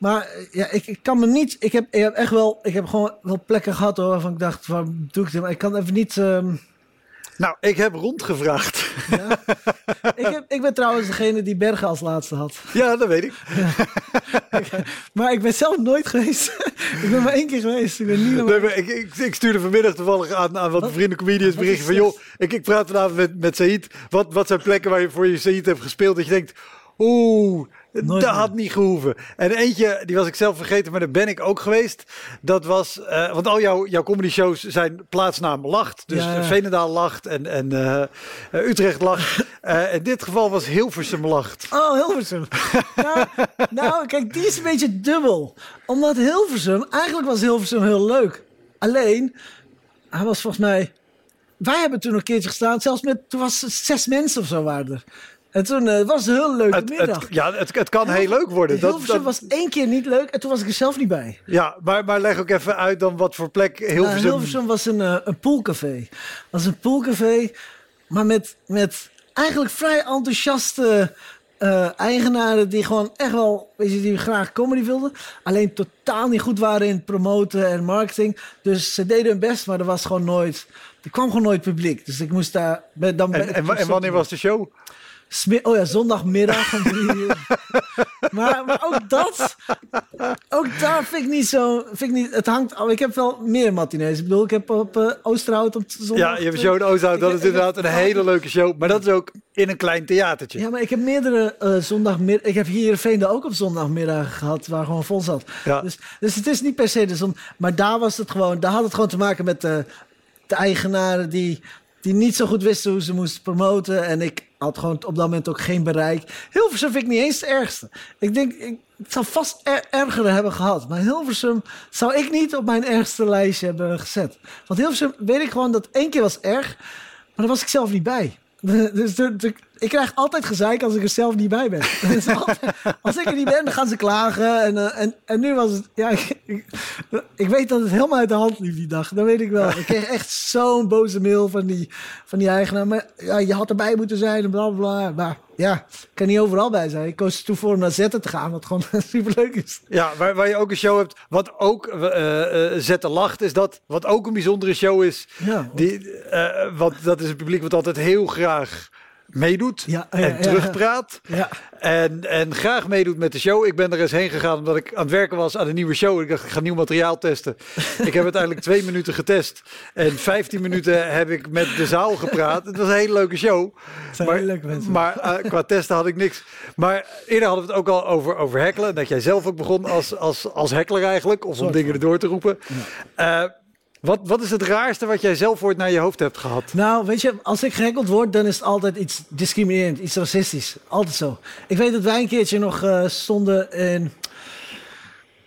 Maar eh, ja, ik, ik kan me niet. Ik heb, ik heb echt wel. Ik heb gewoon wel plekken gehad hoor. Waarvan ik dacht, waarom doe ik dit? Maar ik kan even niet. ehm, Nou, ik heb rondgevraagd. ja. ik, heb, ik ben trouwens degene die Bergen als laatste had. ja, dat weet ik. Maar ik ben zelf nooit geweest. ik ben maar één keer geweest. Ik ben niet nog- Nee, maar ik, ik, ik stuurde vanmiddag toevallig aan, aan wat vrienden comedians berichten van... joh, ik, ik praat vanavond met, met Said. Wat, wat zijn plekken waar je voor je Said hebt gespeeld? Dat je denkt, Oeh, Nooit dat meer. had niet gehoeven. En eentje, die was ik zelf vergeten, maar daar ben ik ook geweest. Dat was, eh, want al jouw, jouw comedy shows zijn plaatsnaam Lacht. Dus Ja. Veenendaal Lacht en, en eh, Utrecht Lacht. Eh, in dit geval was Hilversum Lacht. Oh, Hilversum. nou, nou, kijk, die is een beetje dubbel. Omdat Hilversum, eigenlijk was Hilversum heel leuk. Alleen, hij was volgens mij... Wij hebben toen een keertje gestaan, zelfs met... Toen was het zes mensen of zo waren er. En toen eh, was het een heel leuke Het, middag. het, ja, het, het kan heel leuk worden. Dat, Hilversum dat- was één keer niet leuk en toen was ik er zelf niet bij. ja, maar, maar leg ook even uit dan wat voor plek Hilversum... Nou, Hilversum was een, eh, een poolcafé. was een poolcafé, maar met, met eigenlijk vrij enthousiaste eh, eigenaren die gewoon echt wel, weet je, die graag comedy wilden. Alleen totaal niet goed waren in promoten en marketing. Dus ze deden hun best, maar er was gewoon nooit, er kwam gewoon nooit publiek. Dus ik moest daar, ben- dan En, en wanneer was de show? Oh ja, zondagmiddag om drie uur. maar, maar ook dat, ook daar vind ik niet zo, vind ik niet, het hangt, ik heb wel meer matinees. Ik bedoel, ik heb op eh Oosterhout op zondag. Ja, je hebt show in Oosthout. Dat Ik- is inderdaad een hele leuke show. Maar dat is ook in een klein theatertje. Ja, maar ik heb meerdere eh zondagmiddag. Ik heb hier in Veende ook op zondagmiddag gehad, waar gewoon vol zat. Ja. Dus, dus het is niet per se de zon. Maar daar was het gewoon, daar had het gewoon te maken met de, de eigenaren die, die niet zo goed wisten hoe ze moesten promoten. En ik had gewoon op dat moment ook geen bereik. Hilversum vind ik niet eens het ergste. Ik denk, ik, zou vast er, ergere hebben gehad. Maar Hilversum zou ik niet op mijn ergste lijstje hebben gezet. Want Hilversum weet ik gewoon dat één keer was erg, maar daar was ik zelf niet bij. Dus de- ik krijg altijd gezeik als ik er zelf niet bij ben. Dus altijd- als ik er niet ben, dan gaan ze klagen. En, eh, en, en nu was het... Ja, ik, ik, ik weet dat het helemaal uit de hand liep die dag. Dat weet ik wel. Ik kreeg echt zo'n boze mail van die, van die eigenaar. Maar ja, je had erbij moeten zijn en bla bla bla. Maar ja, ik kan niet overal bij zijn. Ik koos er toen voor om naar Zetten te gaan, wat gewoon superleuk is. Ja, waar, waar je ook een show hebt. Wat ook eh eh Zette Lacht is dat. Wat ook een bijzondere show is. Ja. Die, wat, dat is een publiek wat altijd heel graag meedoet. Ja, ja, en ja, terugpraat. Ja. En, en graag meedoet met de show. Ik ben er eens heen gegaan omdat ik aan het werken was aan een nieuwe show. Ik dacht, ik ga nieuw materiaal testen. ik heb uiteindelijk twee minuten getest. En 15 minuten heb ik met de zaal gepraat. Het was een hele leuke show. zijn maar leuke mensen. maar eh, qua testen had ik niks. Maar eerder hadden we het ook al over, over hekkelen. Dat jij zelf ook begon als, als, als eigenlijk. Of om dingen erdoor te roepen. Eh, wat, wat is het raarste wat jij zelf ooit naar je hoofd hebt gehad? Nou, weet je, als ik gehekkeld word, dan is het altijd iets discriminerend, iets racistisch. Altijd zo. Ik weet dat wij een keertje nog eh, stonden in...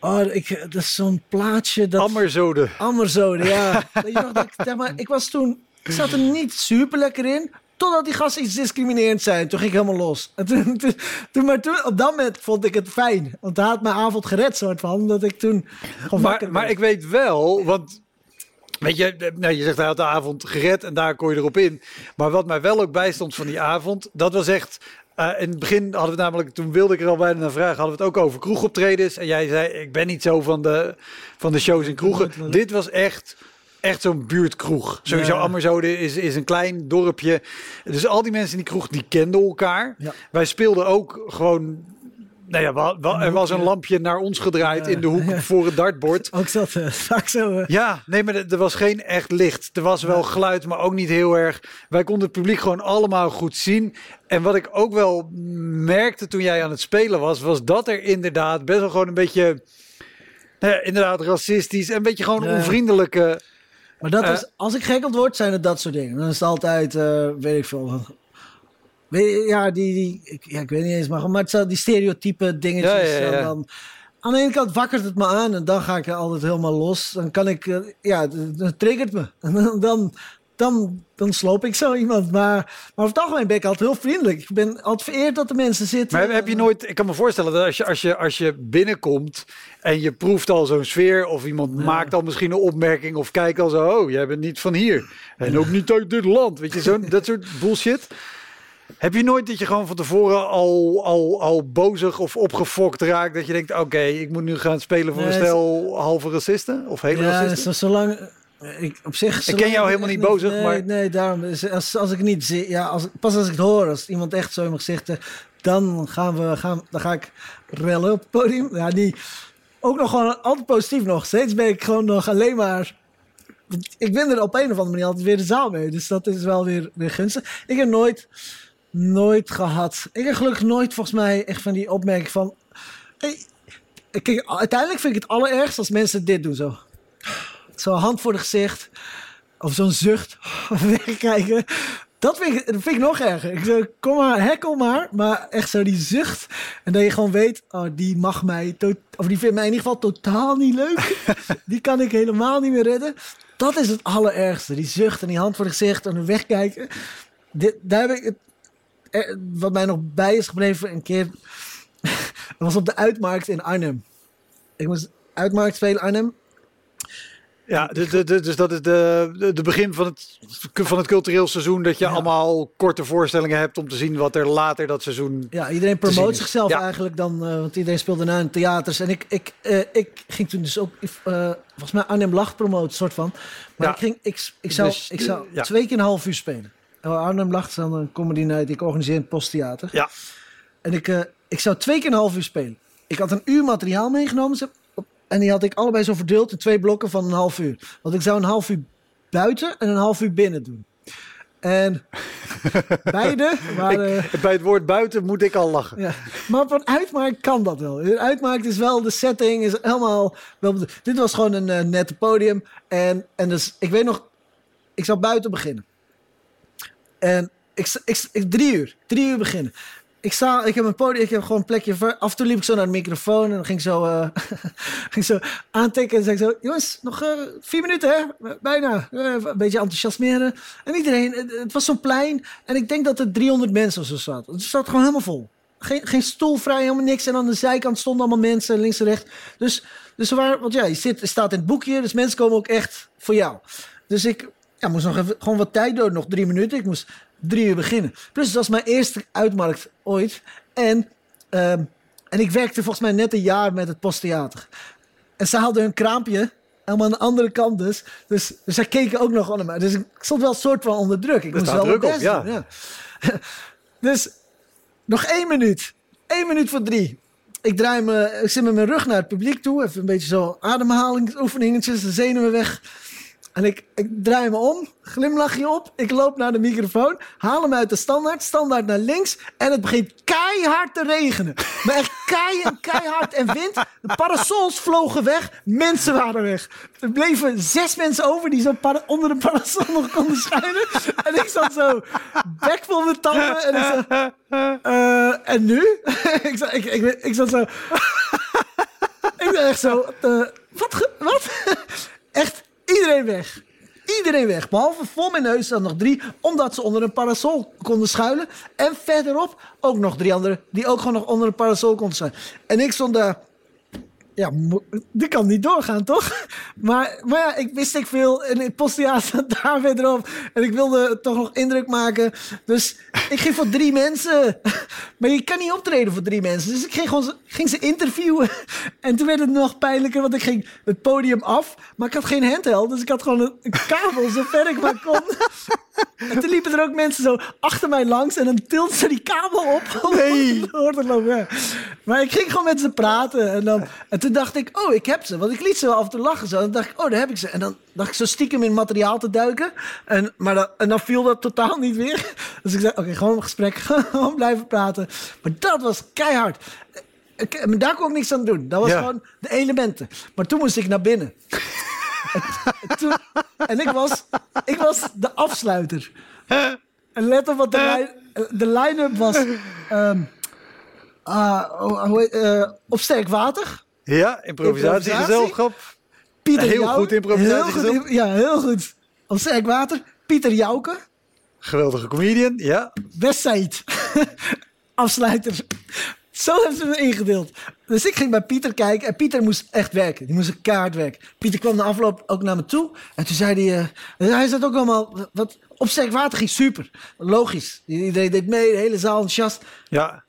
Oh, ik, dat is zo'n plaatsje dat... Ammerzode. Ammerzode, ja. Weet je nog, dat ik, maar, ik was toen... Ik zat er niet super lekker in. Totdat die gasten iets discriminerend zijn. Toen ging ik helemaal los. En toen, toen, toen- maar toen, op dat moment vond ik het fijn. Want hij had mijn avond gered, soort van. Omdat ik toen Maar, maar ik weet wel, want weet je, nou, je zegt hij had de avond gered en daar kon je erop in. Maar wat mij wel ook bijstond van die avond, dat was echt. eh, in het begin hadden we het namelijk, toen wilde ik er al bijna naar vragen, hadden we het ook over kroegoptredens. En jij zei, ik ben niet zo van de, van de shows in kroegen. Dit was echt, echt zo'n buurtkroeg. Sowieso Ja. Ammerzode is, is een klein dorpje. Dus al die mensen in die kroeg, die kenden elkaar. Ja. Wij speelden ook gewoon... Nou ja, er was een lampje naar ons gedraaid in de hoek voor het dartbord. Ook zat eh, vaak zo... eh, Ja, nee, maar er was geen echt licht. Er was wel geluid, maar ook niet heel erg. Wij konden het publiek gewoon allemaal goed zien. En wat ik ook wel merkte toen jij aan het spelen was, was dat er inderdaad best wel gewoon een beetje, nou ja, inderdaad racistisch, en een beetje gewoon onvriendelijke. Maar dat Eh. is, als ik gehekkeld word, zijn het dat soort dingen. Dan is het altijd, weet ik veel. Weet ja, die, die ik, ja, ik weet niet eens, maar, maar het zijn die stereotype dingetjes. Ja, ja, ja. en Dan, aan de ene kant wakkert het me aan en dan ga ik er altijd helemaal los. Dan kan ik, eh, ja, dat triggert me. En dan, dan, dan, sloop ik zo iemand. Maar, maar over het algemeen ben ik altijd heel vriendelijk. Ik ben altijd vereerd dat de mensen zitten. Maar heb, heb je nooit, ik kan me voorstellen dat als je, als je, als je binnenkomt en je proeft al zo'n sfeer, of iemand maakt al misschien een opmerking of kijkt al zo, oh, jij bent niet van hier. En ook niet uit dit land. Weet je, zo, dat soort bullshit. Heb je nooit dat je gewoon van tevoren al, al, al bozig of opgefokt raakt? Dat je denkt, oké, ik moet nu gaan spelen voor Nee, een het- stel halve racisten of hele Ja, racisten? zo, zolang... Ik, op zich, Ik ken jou helemaal niet bozig, nee, maar- Nee, daarom. is- Als, als ik niet zie... Ja, als, pas als ik het hoor, als iemand echt zo in mijn gezicht... eh, Dan, gaan we, gaan, dan ga ik rellen op het podium. Ja, die... Ook nog gewoon altijd positief nog. Steeds ben ik gewoon nog alleen maar... Ik ben er op een of andere manier altijd weer de zaal mee. Dus dat is wel weer, weer gunstig. Ik heb nooit... nooit gehad. Ik heb gelukkig nooit volgens mij echt van die opmerking van... Hey, kijk, uiteindelijk vind ik het allerergst als mensen dit doen zo. Zo'n hand voor het gezicht. Of zo'n zucht. Wegkijken. Dat vind, ik, dat vind ik nog erger. Ik zeg, kom maar, hekkel maar. Maar echt zo die zucht. En dat je gewoon weet, oh, die mag mij... Of die vindt mij in ieder geval totaal niet leuk. die kan ik helemaal niet meer redden. Dat is het allerergste. Die zucht en die hand voor het gezicht en wegkijken. Dit, daar heb ik het, er- wat mij nog bij is gebleven een keer. was op de uitmarkt in Arnhem. Ik moest uitmarkt spelen Arnhem. Ja, dus, dat is de, de, begin van het, van het cultureel seizoen. Dat je Ja. allemaal korte voorstellingen hebt om te zien wat er later dat seizoen. Ja, iedereen promoot zichzelf Ja. eigenlijk dan, eh, want iedereen speelde na in theaters. En ik, ik, eh, ik ging toen dus ook, eh, volgens mij Arnhem Lacht promoten, soort van. Maar Ja. ik, ging, ik, ik zou, Dus, ik zou twee keer een half uur spelen. Oh, Arnhem Lacht dan een comedy night die ik organiseer in het Posttheater. Ja. En ik, eh, ik zou twee keer een half uur spelen. Ik had een uur materiaal meegenomen. En die had ik allebei zo verdeeld in twee blokken van een half uur. Want ik zou een half uur buiten en een half uur binnen doen. En beide waren... Bij het woord buiten moet ik al lachen. Ja. Maar op een uitmarkt kan dat wel. Een uitmarkt is wel, de setting is helemaal... Wel, dit was gewoon een eh, nette podium. En, en dus, ik weet nog, ik zou buiten beginnen. En ik, drie uur, drie uur beginnen. Ik, sta, ik heb een podium, ik heb gewoon een plekje. Voor, af en toe liep ik zo naar de microfoon en dan ging ik zo, eh, ging zo aantikken. En zei zo, jongens, nog eh, vier minuten hè, bijna. Eh, een beetje enthousiasmeren. En iedereen, het, was zo'n plein. En ik denk dat er 300 mensen of zo zaten. Het zat gewoon helemaal vol. Geen, geen stoel vrij, helemaal niks. En aan de zijkant stonden allemaal mensen, links en rechts. Dus, dus waren, want ja, je zit, staat in het boekje, dus mensen komen ook echt voor jou. Dus ik ja, moest nog even, gewoon wat tijd door, nog drie minuten. Ik moest drie uur beginnen. Plus, het was mijn eerste uitmarkt ooit. En, ehm, en ik werkte volgens mij net een jaar met het Posttheater. En ze hadden hun kraampje helemaal aan de andere kant dus. Dus, dus zij keken ook nog mij. Dus ik stond wel een soort van onder druk. Ik moest wel druk mijn op, best ja. dus nog één minuut. Eén minuut voor drie. Ik draai me, ik zit met mijn rug naar het publiek toe. Even een beetje zo ademhalingsoefeningetjes, de zenuwen weg. En ik, draai me om, glimlachje op. Ik loop naar de microfoon, haal hem uit de standaard, standaard naar links. En het begint keihard te regenen. Maar echt kei en keihard en wind. De parasols vlogen weg, mensen waren weg. Er bleven zes mensen over die zo onder de parasol nog konden schuilen. En ik zat zo bek vol met tanden. En ik eh, en nu? ik, zat, ik, ik, zat zo... ik ben echt zo... eh, wat? Wat? echt iedereen weg. Iedereen weg. Behalve voor mijn neus staan nog drie. Omdat ze onder een parasol konden schuilen. En verderop ook nog drie anderen. Die ook gewoon nog onder een parasol konden schuilen. En ik stond daar... Ja, dit kan niet doorgaan, toch? Maar, maar ja, ik wist ik veel. En het posttheater daar verderop. En ik wilde toch nog indruk maken. Dus ik ging voor drie mensen. Maar je kan niet optreden voor drie mensen. Dus ik ging, gewoon, ze- ging ze interviewen. En toen werd het nog pijnlijker, want ik ging het podium af. Maar ik had geen handheld, dus ik had gewoon een, een kabel zo ver ik maar kon. En toen liepen er ook mensen zo achter mij langs. En dan tilden ze die kabel op. om Nee. door te lopen. ja. Maar ik ging gewoon met ze praten. En, dan, en toen dacht ik, oh, ik heb ze. Want ik liet ze wel af en toe lachen. Zo. En dan dacht ik, oh, daar heb ik ze. En dan dacht ik zo stiekem in materiaal te duiken. En, maar dan, en dan viel dat totaal niet weer. Dus ik zei, oké, gewoon een gesprek. Gewoon blijven praten. Maar dat was keihard. Ik- maar daar kon ik niks aan doen. Dat was Ja. gewoon de elementen. Maar toen moest ik naar binnen. en, toen- en ik, was, ik was de afsluiter. En let op wat de, lijn- de line-up was. heet- eh, op sterk water. Ja, improvisatiegezelschap. Pieter Heel goed improvisatie Heel goed, gezet. Ja, heel goed. Op sterk water. Pieter Jouke. Geweldige comedian, ja. West Said. Afsluiter. Zo hebben ze me ingedeeld. Dus ik ging bij Pieter kijken en Pieter moest echt werken. Die moest een kaart werken. Pieter kwam na afloop ook naar me toe. En toen zei hij... eh, hij zat ook allemaal... Wat, op sterk water ging super. Logisch. Iedereen deed mee. De hele zaal enthousiast. Ja,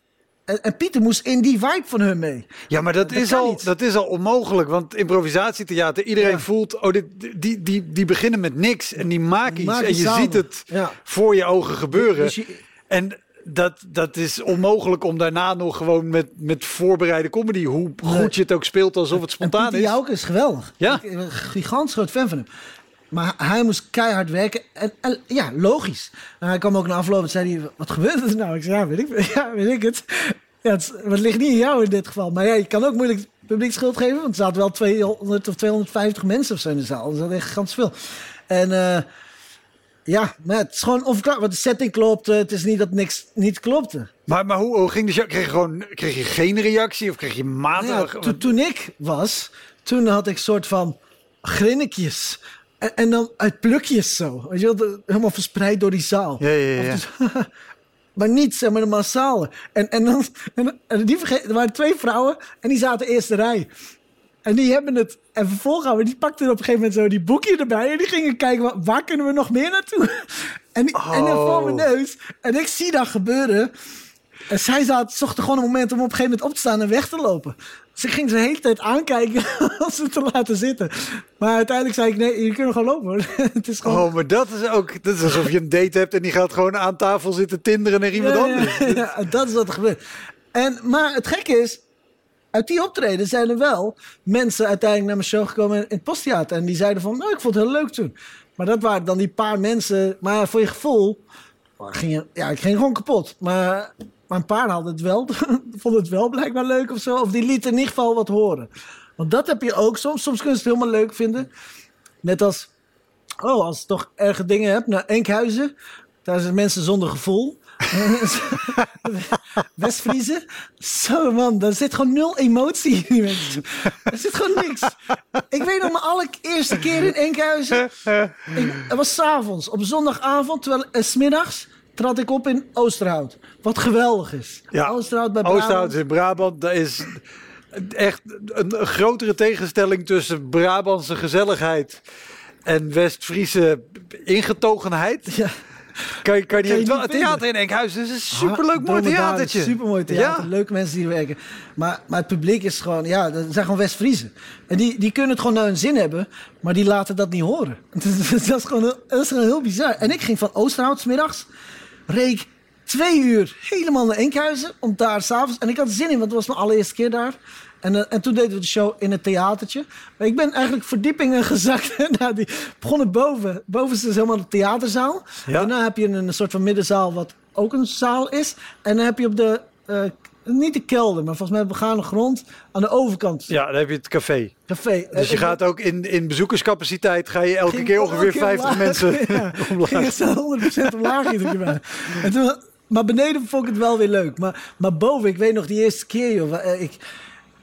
En, en Pieter moest in die vibe van hun mee. Ja, maar dat, Dat is, al, niet. dat is al onmogelijk. Want improvisatietheater, iedereen Ja. voelt... Oh, dit, die, die, die beginnen met niks en die maken iets. maken en je samen. ziet het Ja. voor je ogen gebeuren. Dus je- En dat, dat is onmogelijk om daarna nog gewoon met, met voorbereide comedy... hoe goed je het ook speelt alsof het En spontaan Pieter is. Jouke is geweldig. Ja. Ik ben een gigantisch groot fan van hem. Maar hij moest keihard werken. En, en ja, logisch. En hij kwam ook na afloop en zei hij, wat gebeurt er nou? Ik zei, ja, weet ik, ja, weet ik het. Ja, het, het ligt niet in jou in dit geval. Maar ja, je kan ook moeilijk publiek schuld geven. Want er zaten wel 200 of 250 mensen of zo in de zaal. Dat is echt gigantisch veel. En uh, ja, maar het is gewoon onverklaarbaar. Want de setting klopte. Het is niet dat niks niet klopte. Maar, maar hoe, hoe ging de? Kreeg je, gewoon, kreeg je geen reactie? Of kreeg je matig? Ja, to, toen ik was, toen had ik soort van grinnikjes. En, en, dan uit plukjes zo. Weet je wel, helemaal verspreid door die zaal. Ja, ja, ja. maar niet zeg maar de massale. En, en dan, en, die vergeet, er waren twee vrouwen en die zaten eerste rij. En die hebben het. En vervolgens die pakten op een gegeven moment zo die boekje erbij. En die gingen kijken, waar, kunnen we nog meer naartoe? En, die, en dan voor mijn oh. neus. En ik zie dat gebeuren. En zij zat, zocht gewoon een moment om op een gegeven moment op te staan en weg te lopen. Ze ging ze de hele tijd aankijken om ze te laten zitten. Maar uiteindelijk zei ik, nee, je kunt gewoon lopen hoor. het is gewoon... Oh, maar dat is ook, dat is alsof je een date hebt en die gaat gewoon aan tafel zitten tinderen naar iemand anders. Ja, ja, dat is wat er gebeurt. En, maar het gekke is, uit die optreden zijn er wel mensen uiteindelijk naar mijn show gekomen in het posttheater. En die zeiden van, nou, ik vond het heel leuk toen. Maar dat waren dan die paar mensen. Maar voor je gevoel, ging je, ja, ik ging gewoon kapot. Maar maar een paar hadden het wel, vonden het wel blijkbaar leuk of zo. Of die lieten in ieder geval wat horen. Want dat heb je ook soms. Soms kun je het helemaal leuk vinden. Net als, oh, als je toch erge dingen hebt naar Enkhuizen. Daar zijn mensen zonder gevoel. Westfriezen. Zo man, daar zit gewoon nul emotie in. Er zit gewoon niks. Ik weet nog mijn allereerste keer in Enkhuizen. Het was s'avonds, op zondagavond, terwijl uh, smiddags trad ik op in Oosterhout. Wat geweldig is. Ja, Oosterhout bij Brabant. Oosterhout in Brabant, dat is echt een, grotere tegenstelling tussen Brabantse gezelligheid en West-Friese ingetogenheid. Ja. Kan je, kan je, het theater in Enkhuizen is een superleuk mooi theatertje. Supermooi theater, ja. leuke mensen die werken. Maar, maar het publiek is gewoon, ja, dat zijn gewoon West-Friesen. En die, die kunnen het gewoon naar hun zin hebben, maar die laten dat niet horen. dat, is gewoon, dat is gewoon heel bizar. En ik ging van Oosterhout middags reek twee uur helemaal naar Enkhuizen. Om daar s'avonds. En ik had zin in, want het was mijn allereerste keer daar. En, uh, en toen deden we de show in het theatertje. Maar ik ben eigenlijk verdiepingen gezakt. nou, die begonnen boven. Boven is dus helemaal de theaterzaal. Ja. Daarna heb je een, een soort van middenzaal, wat ook een zaal is. En dan heb je op de uh, niet de kelder, maar volgens mij begane grond aan de overkant. Ja, dan heb je het café. Café. Dus je gaat ook in, in bezoekerscapaciteit, ga je elke keer ongeveer 50 mensen ja, omlaag. Ging 100% omlaag iedere En toen, maar beneden vond ik het wel weer leuk. Maar, maar boven, ik weet nog die eerste keer, joh. Eh, ik,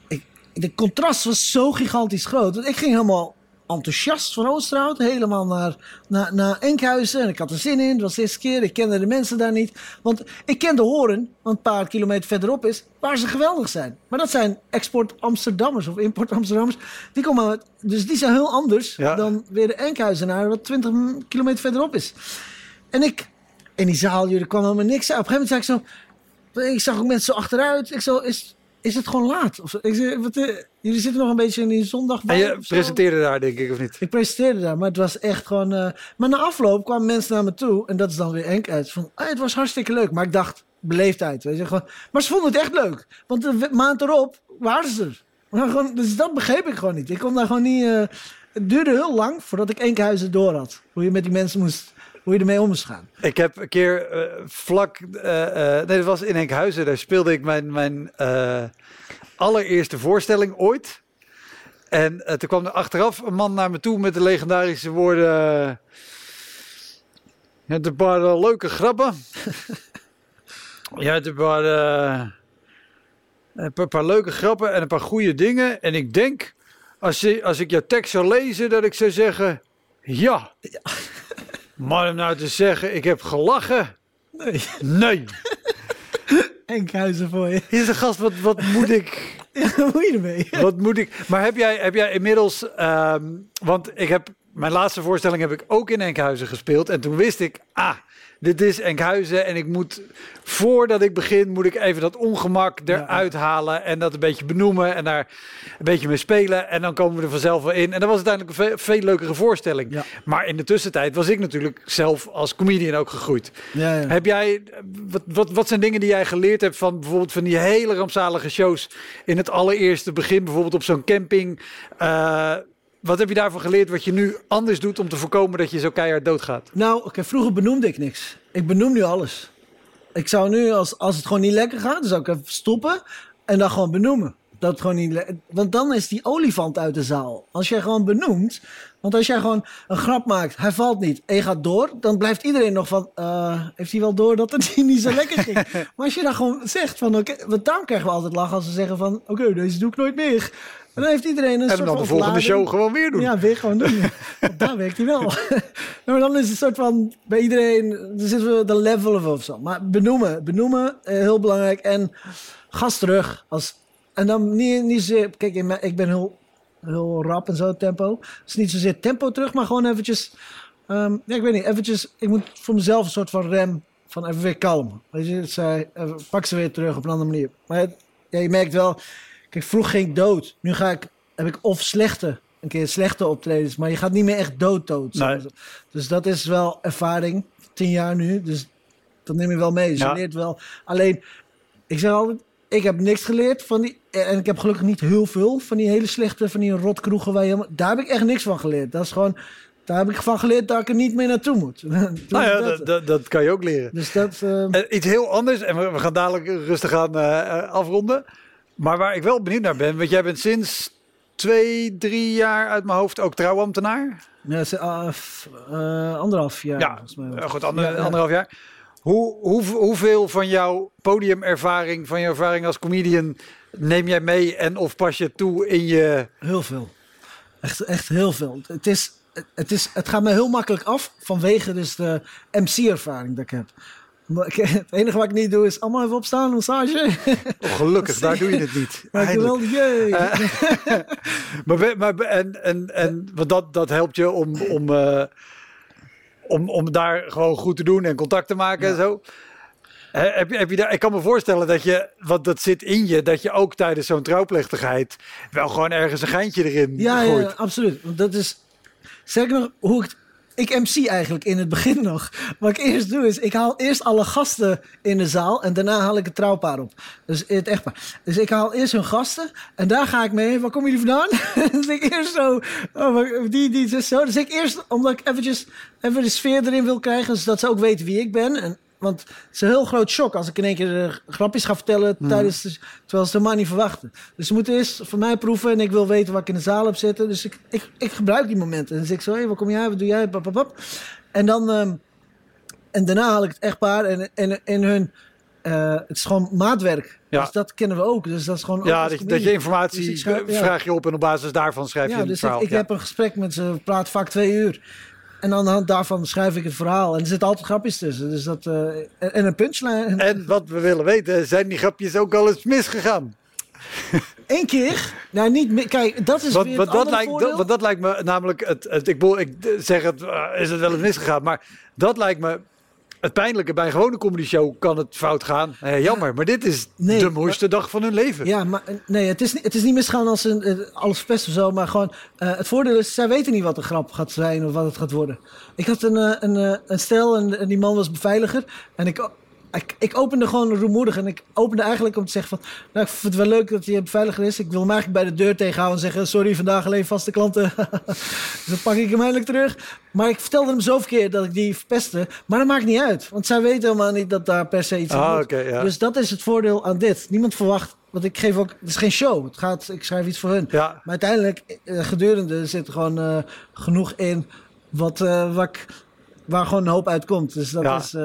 ik, de contrast was zo gigantisch groot. Want ik ging helemaal enthousiast van Oosterhout. Helemaal naar, naar, naar Enkhuizen. En ik had er zin in. Het was de eerste keer. Ik kende de mensen daar niet. Want ik kende Horen, wat een paar kilometer verderop is, waar ze geweldig zijn. Maar dat zijn export Amsterdammers of import Amsterdammers. Die komen uit, dus die zijn heel anders dan weer de Enkhuizenaar, wat 20 kilometer verderop is. En ik, in die zaal, jullie kwam helemaal niks uit. Op een gegeven moment zei ik zo, ik zag ook mensen zo achteruit. Ik zo, is, is het gewoon laat? Of, ik, wat, uh, jullie zitten nog een beetje in die zondag. En je presenteerde daar, denk ik, of niet? Ik presenteerde daar, maar het was echt gewoon. Uh, maar na afloop kwamen mensen naar me toe, en dat is dan weer enkel uit. Van, ah, het was hartstikke leuk, maar ik dacht, beleefdheid. Weet je, gewoon, maar ze vonden het echt leuk, want de maand erop waren ze er. Maar gewoon, dus dat begreep ik gewoon niet. Ik kon daar gewoon niet. Uh, het duurde heel lang voordat ik Enkhuizen door had. Hoe je met die mensen moest hoe je ermee om moest gaan. Ik heb een keer uh, vlak, uh, uh, nee, dat was in Enkhuizen. Daar speelde ik mijn, mijn allereerste voorstelling ooit. En toen kwam er achteraf een man naar me toe met de legendarische woorden. Het waren leuke grappen. ja, het waren een paar, paar leuke grappen en een paar goede dingen. En ik denk, als, je, als ik jouw tekst zou lezen, dat ik zou zeggen: ja. ja. Maar om nou te zeggen, ik heb gelachen. Nee. Nee. Enkhuizen voor je. Is een gast, wat, wat moet ik... Ja, wat moet je ermee? Wat moet ik... Maar heb jij, heb jij inmiddels... Um, want ik heb... Mijn laatste voorstelling heb ik ook in Enkhuizen gespeeld. En toen wist ik... Ah, dit is Enkhuizen en ik moet, voordat ik begin, moet ik even dat ongemak eruit halen en dat een beetje benoemen en daar een beetje mee spelen. En dan komen we er vanzelf wel in. En dat was uiteindelijk een veel, leukere voorstelling. Maar in de tussentijd was ik natuurlijk zelf als comedian ook gegroeid. Ja, ja. Heb jij, wat, wat, wat zijn dingen die jij geleerd hebt van bijvoorbeeld van die hele rampzalige shows in het allereerste begin, bijvoorbeeld op zo'n camping? Uh, wat heb je daarvan geleerd wat je nu anders doet om te voorkomen dat je zo keihard doodgaat? Nou, oké, vroeger benoemde ik niks. Ik benoem nu alles. Ik zou nu, als, als het gewoon niet lekker gaat, dan zou ik even stoppen en dan gewoon benoemen. Dat gewoon niet Want dan is die olifant uit de zaal. Als jij gewoon benoemt, want als jij gewoon een grap maakt, hij valt niet en je gaat door, dan blijft iedereen nog van, eh, heeft hij wel door dat het niet zo lekker ging? maar als je dan gewoon zegt van, oké, want daarom krijgen we altijd lachen als ze zeggen van, oké, deze doe ik nooit meer. En dan heeft iedereen een En soort dan de volgende show gewoon weer doen. Ja, weer gewoon doen. Want Daar werkt hij wel. maar dan is het een soort van bij iedereen, dan zitten we de level of, of zo. Maar benoemen, benoemen, eh, heel belangrijk. En gas terug. Als, en dan niet, niet zozeer, kijk, ik ben heel, heel rap en zo, tempo. Dus niet zozeer tempo terug, maar gewoon eventjes, ehm, ja, ik weet niet, eventjes, ik moet voor mezelf een soort van rem, van even weer kalm. Weet je, het zei, even, pak ze weer terug op een andere manier. Maar het- ja, je merkt wel, kijk, vroeg ging ik dood. Nu ga ik, heb ik of slechte, een keer slechte optredens, maar je gaat niet meer echt dood dood. Nee. Dus dat is wel ervaring, tien jaar nu, dus dat neem je wel mee. Dus Ja. je leert wel. Alleen, ik zeg altijd, ik heb niks geleerd van die, en ik heb gelukkig niet heel veel van die hele slechte, van die rotkroegen waar je daar heb ik echt niks van geleerd. Dat is gewoon, daar heb ik van geleerd dat ik er niet meer naartoe moet. Nou ja, Dat- dat, dat, kan je ook leren. dus dat, eh, iets heel anders, en we, we gaan dadelijk rustig aan eh, eh, afronden. Maar waar ik wel benieuwd naar ben, want jij bent sinds twee, drie jaar uit mijn hoofd ook trouwambtenaar. ja, ze- ah, eh, anderhalf jaar. Ja, volgens mij. eh, goed, ander- Ja, ja. anderhalf jaar. Hoe, hoe, hoeveel van jouw podiumervaring, van je ervaring als comedian, neem jij mee en of pas je toe in je... Heel veel. Echt, echt heel veel. Het, is, het, is, het gaat me heel makkelijk af vanwege dus de MC-ervaring dat ik heb. Maar Het enige wat ik niet doe is allemaal even opstaan, massage. Oh, gelukkig, daar doe je het niet. Maar wel, jee. Eh, maar, en, en, en want dat, dat helpt je om, om, eh, om, om daar gewoon goed te doen en contact te maken en zo. Heb je, heb je daar, ik kan me voorstellen dat je, want dat zit in je, dat je ook tijdens zo'n trouwplechtigheid wel gewoon ergens een geintje erin Ja, ja, gooit. absoluut. Want dat is. Zeg nog hoe ik. Ik MC eigenlijk in het begin nog. Wat ik eerst doe is, ik haal eerst alle gasten in de zaal en daarna haal ik het trouwpaar op. Dus het echtpaar. Dus ik haal eerst hun gasten en daar ga ik mee. Waar komen jullie vandaan? dus ik eerst zo, oh, die, die, zo. Dus ik eerst, omdat ik eventjes even de sfeer erin wil krijgen, zodat ze ook weten wie ik ben. En, want het is een heel groot shock als ik in één keer eh, grapjes ga vertellen tijdens de, terwijl ze het helemaal niet verwachten. Dus ze moeten eerst van mij proeven en ik wil weten wat ik in de zaal heb zitten. Dus ik, ik, ik gebruik die momenten. En dan zeg ik zo, hé, waar kom jij, wat doe jij, pap, pap, pap. En dan, ehm, en daarna haal ik het echtpaar en, en, en hun, eh, het is gewoon maatwerk. Ja. Dus dat kennen we ook. Dus dat is gewoon Ja, dat, je- dat je informatie Dus ik schrijf- ja. vraag je op en op basis daarvan schrijf je Ja, een dus ik, verhaal. ik Ja. heb een gesprek met ze, praten vaak twee uur. En aan de hand daarvan schrijf ik het verhaal. En er zitten altijd grapjes tussen. Dus dat, eh, en, en een punchline. En wat we willen weten, zijn die grapjes ook al eens misgegaan? Eén keer. Nou, niet meer. Kijk, dat is Want, weer want, dat lijkt, dat, want dat lijkt me namelijk, het, het, ik, ik zeg het, eh, is het wel eens misgegaan, maar dat lijkt me het pijnlijke. Bij een gewone comedy show kan het fout gaan. Eh, jammer, maar dit is Nee, de mooiste dag van hun leven. Ja, maar eh, nee, het is, niet- het is niet misgaan als een, eh, alles verpest of zo. Maar gewoon, het voordeel is, zij weten niet wat de grap gaat zijn of wat het gaat worden. Ik had een, een, een stel en, en die man was beveiliger. En ik, ik, ik opende gewoon rumoedig. En ik opende eigenlijk om te zeggen van... Nou, ik vind het wel leuk dat je beveiliger is. Ik wil hem eigenlijk bij de deur tegenhouden en zeggen... Sorry, vandaag alleen vaste klanten. dus dan pak ik hem eindelijk terug. Maar ik vertelde hem zoveel keer dat ik die verpestte. Maar dat maakt niet uit. Want zij weten helemaal niet dat daar per se iets aan Ah, ja. Dus dat is het voordeel aan dit. Niemand verwacht... Want ik geef ook... Het is geen show. Het gaat, ik schrijf iets voor hun. Ja. Maar uiteindelijk, eh, gedurende zit er gewoon eh, genoeg in... Wat, eh, wat waar gewoon een hoop uitkomt. Dus dat Ja. is...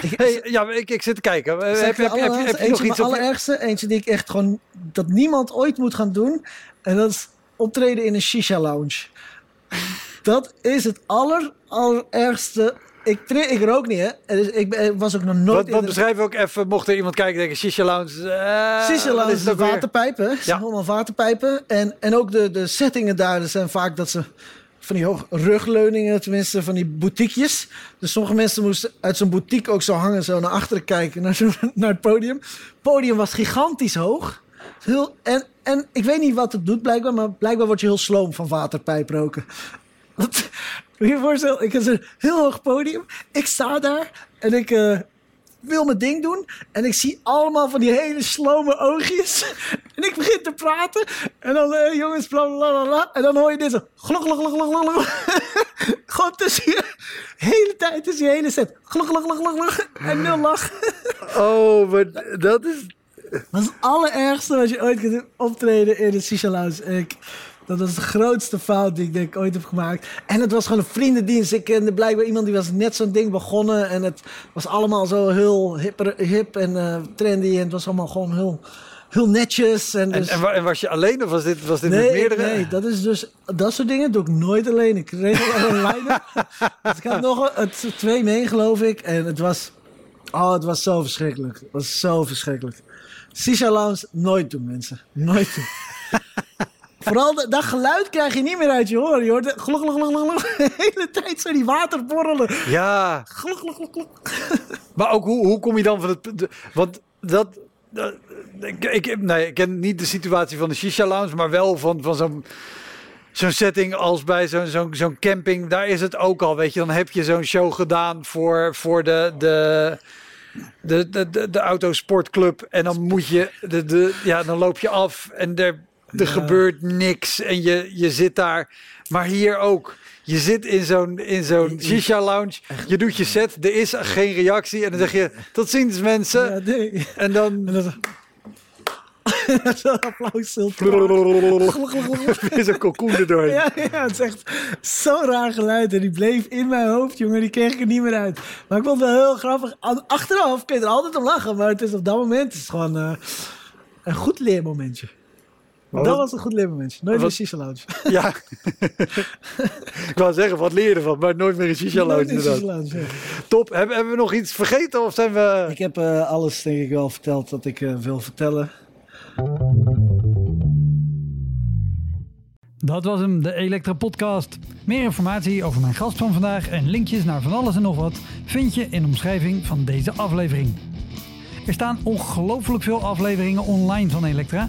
Hey, ja, ik, ik zit te kijken. Heb, heb, heb, je nog iets op? allerergste, eentje die ik echt gewoon... Dat niemand ooit moet gaan doen. En dat is optreden in een shisha lounge. dat is het aller, allerergste. Ik, ik rook niet, hè. Dus ik was ook nog nooit een- beschrijf ook even, mocht er iemand kijken en denken, Shisha Lounge. eh, Shisha lounge is weer? waterpijpen. Zijn Ja. allemaal waterpijpen. En, en ook de, de settingen daar dat zijn vaak dat ze van die hoog rugleuningen, tenminste van die boutiquejes. Dus sommige mensen moesten uit zo'n boutique ook zo hangen, zo naar achteren kijken, naar, naar het podium. Het podium was gigantisch hoog. Heel, en, en ik weet niet wat het doet blijkbaar, maar blijkbaar word je heel sloom van waterpijproken. Moet je je voorstellen, ik heb een heel hoog podium. Ik sta daar en ik, eh, wil mijn ding doen. En ik zie allemaal van die hele slome oogjes. En ik begin te praten. En dan, eh, jongens, bla bla bla. En dan hoor je dit zo. Glok, glok, glok, glok. Gewoon tussen je hele tijd, tussen je hele set. Glok, glok, glok, glok, glok. En nul lach. Oh, maar dat is... Dat is het allerergste wat je ooit kunt optreden in de Lounge. Ik, dat was de grootste fout die ik denk ik ooit heb gemaakt. En het was gewoon een vriendendienst. Ik kende blijkbaar iemand die was net zo'n ding begonnen. En het was allemaal zo heel hip, hip en eh, trendy. En het was allemaal gewoon heel, heel netjes. En, dus, en, en was je alleen of was dit, was dit met nee, meerdere? nee, dat is dus... Dat soort dingen doe ik nooit alleen. Ik regel al een line Dus ik had nog het, twee mee, geloof ik. En het was... Oh, het was zo verschrikkelijk. Het was zo verschrikkelijk. Sisha Lounge, nooit doen, mensen. Nooit doen. Vooral de- dat geluid krijg je niet meer uit je horen. Je hoort het glok, glok, glok, glok, glok. de hele tijd zo die water borrelen. Ja, Glok, glok, glok, glok. maar ook hoe, hoe kom je dan van het... de- want dat... dat- ik, ik, nee, ik ken niet de situatie van de Shisha Lounge, maar wel van, van zo'n zo'n setting als bij zo'n zo'n zo'n camping. Daar is het ook al, weet je. Dan heb je zo'n show gedaan voor, voor de... de de, de, de, de autosportclub en dan moet je de, de, ja dan loop je af en er, er gebeurt niks en je, je zit daar maar hier ook je zit in zo'n in zo'n shisha lounge je doet je set er is geen reactie en dan zeg je tot ziens mensen Ja, nee. en dan En dan zo... Zo'n applaus stilte. weer zo'n cocoon erdoor Ja, ja, het is echt zo'n raar geluid. En die bleef in mijn hoofd, jongen. Die kreeg ik er niet meer uit. Maar ik vond het wel heel grappig. Achteraf kun je er altijd om lachen. Maar het is op dat moment is het gewoon eh, een goed leermomentje. Maar dat was een goed leermomentje. Nooit wat- meer Shisha Lounge. ja ik wou zeggen wat leer je ervan maar nooit meer een shisha lounge Nooit meer Shisha inderdaad Lounge, ja. top hebben, hebben we nog iets vergeten of zijn we Ik heb eh, alles denk ik wel verteld dat ik eh, wil vertellen. Dat was hem, de Elektra Podcast. Meer informatie over mijn gast van vandaag en linkjes naar van alles en nog wat vind je in de omschrijving van deze aflevering. Er staan ongelooflijk veel afleveringen online van Elektra.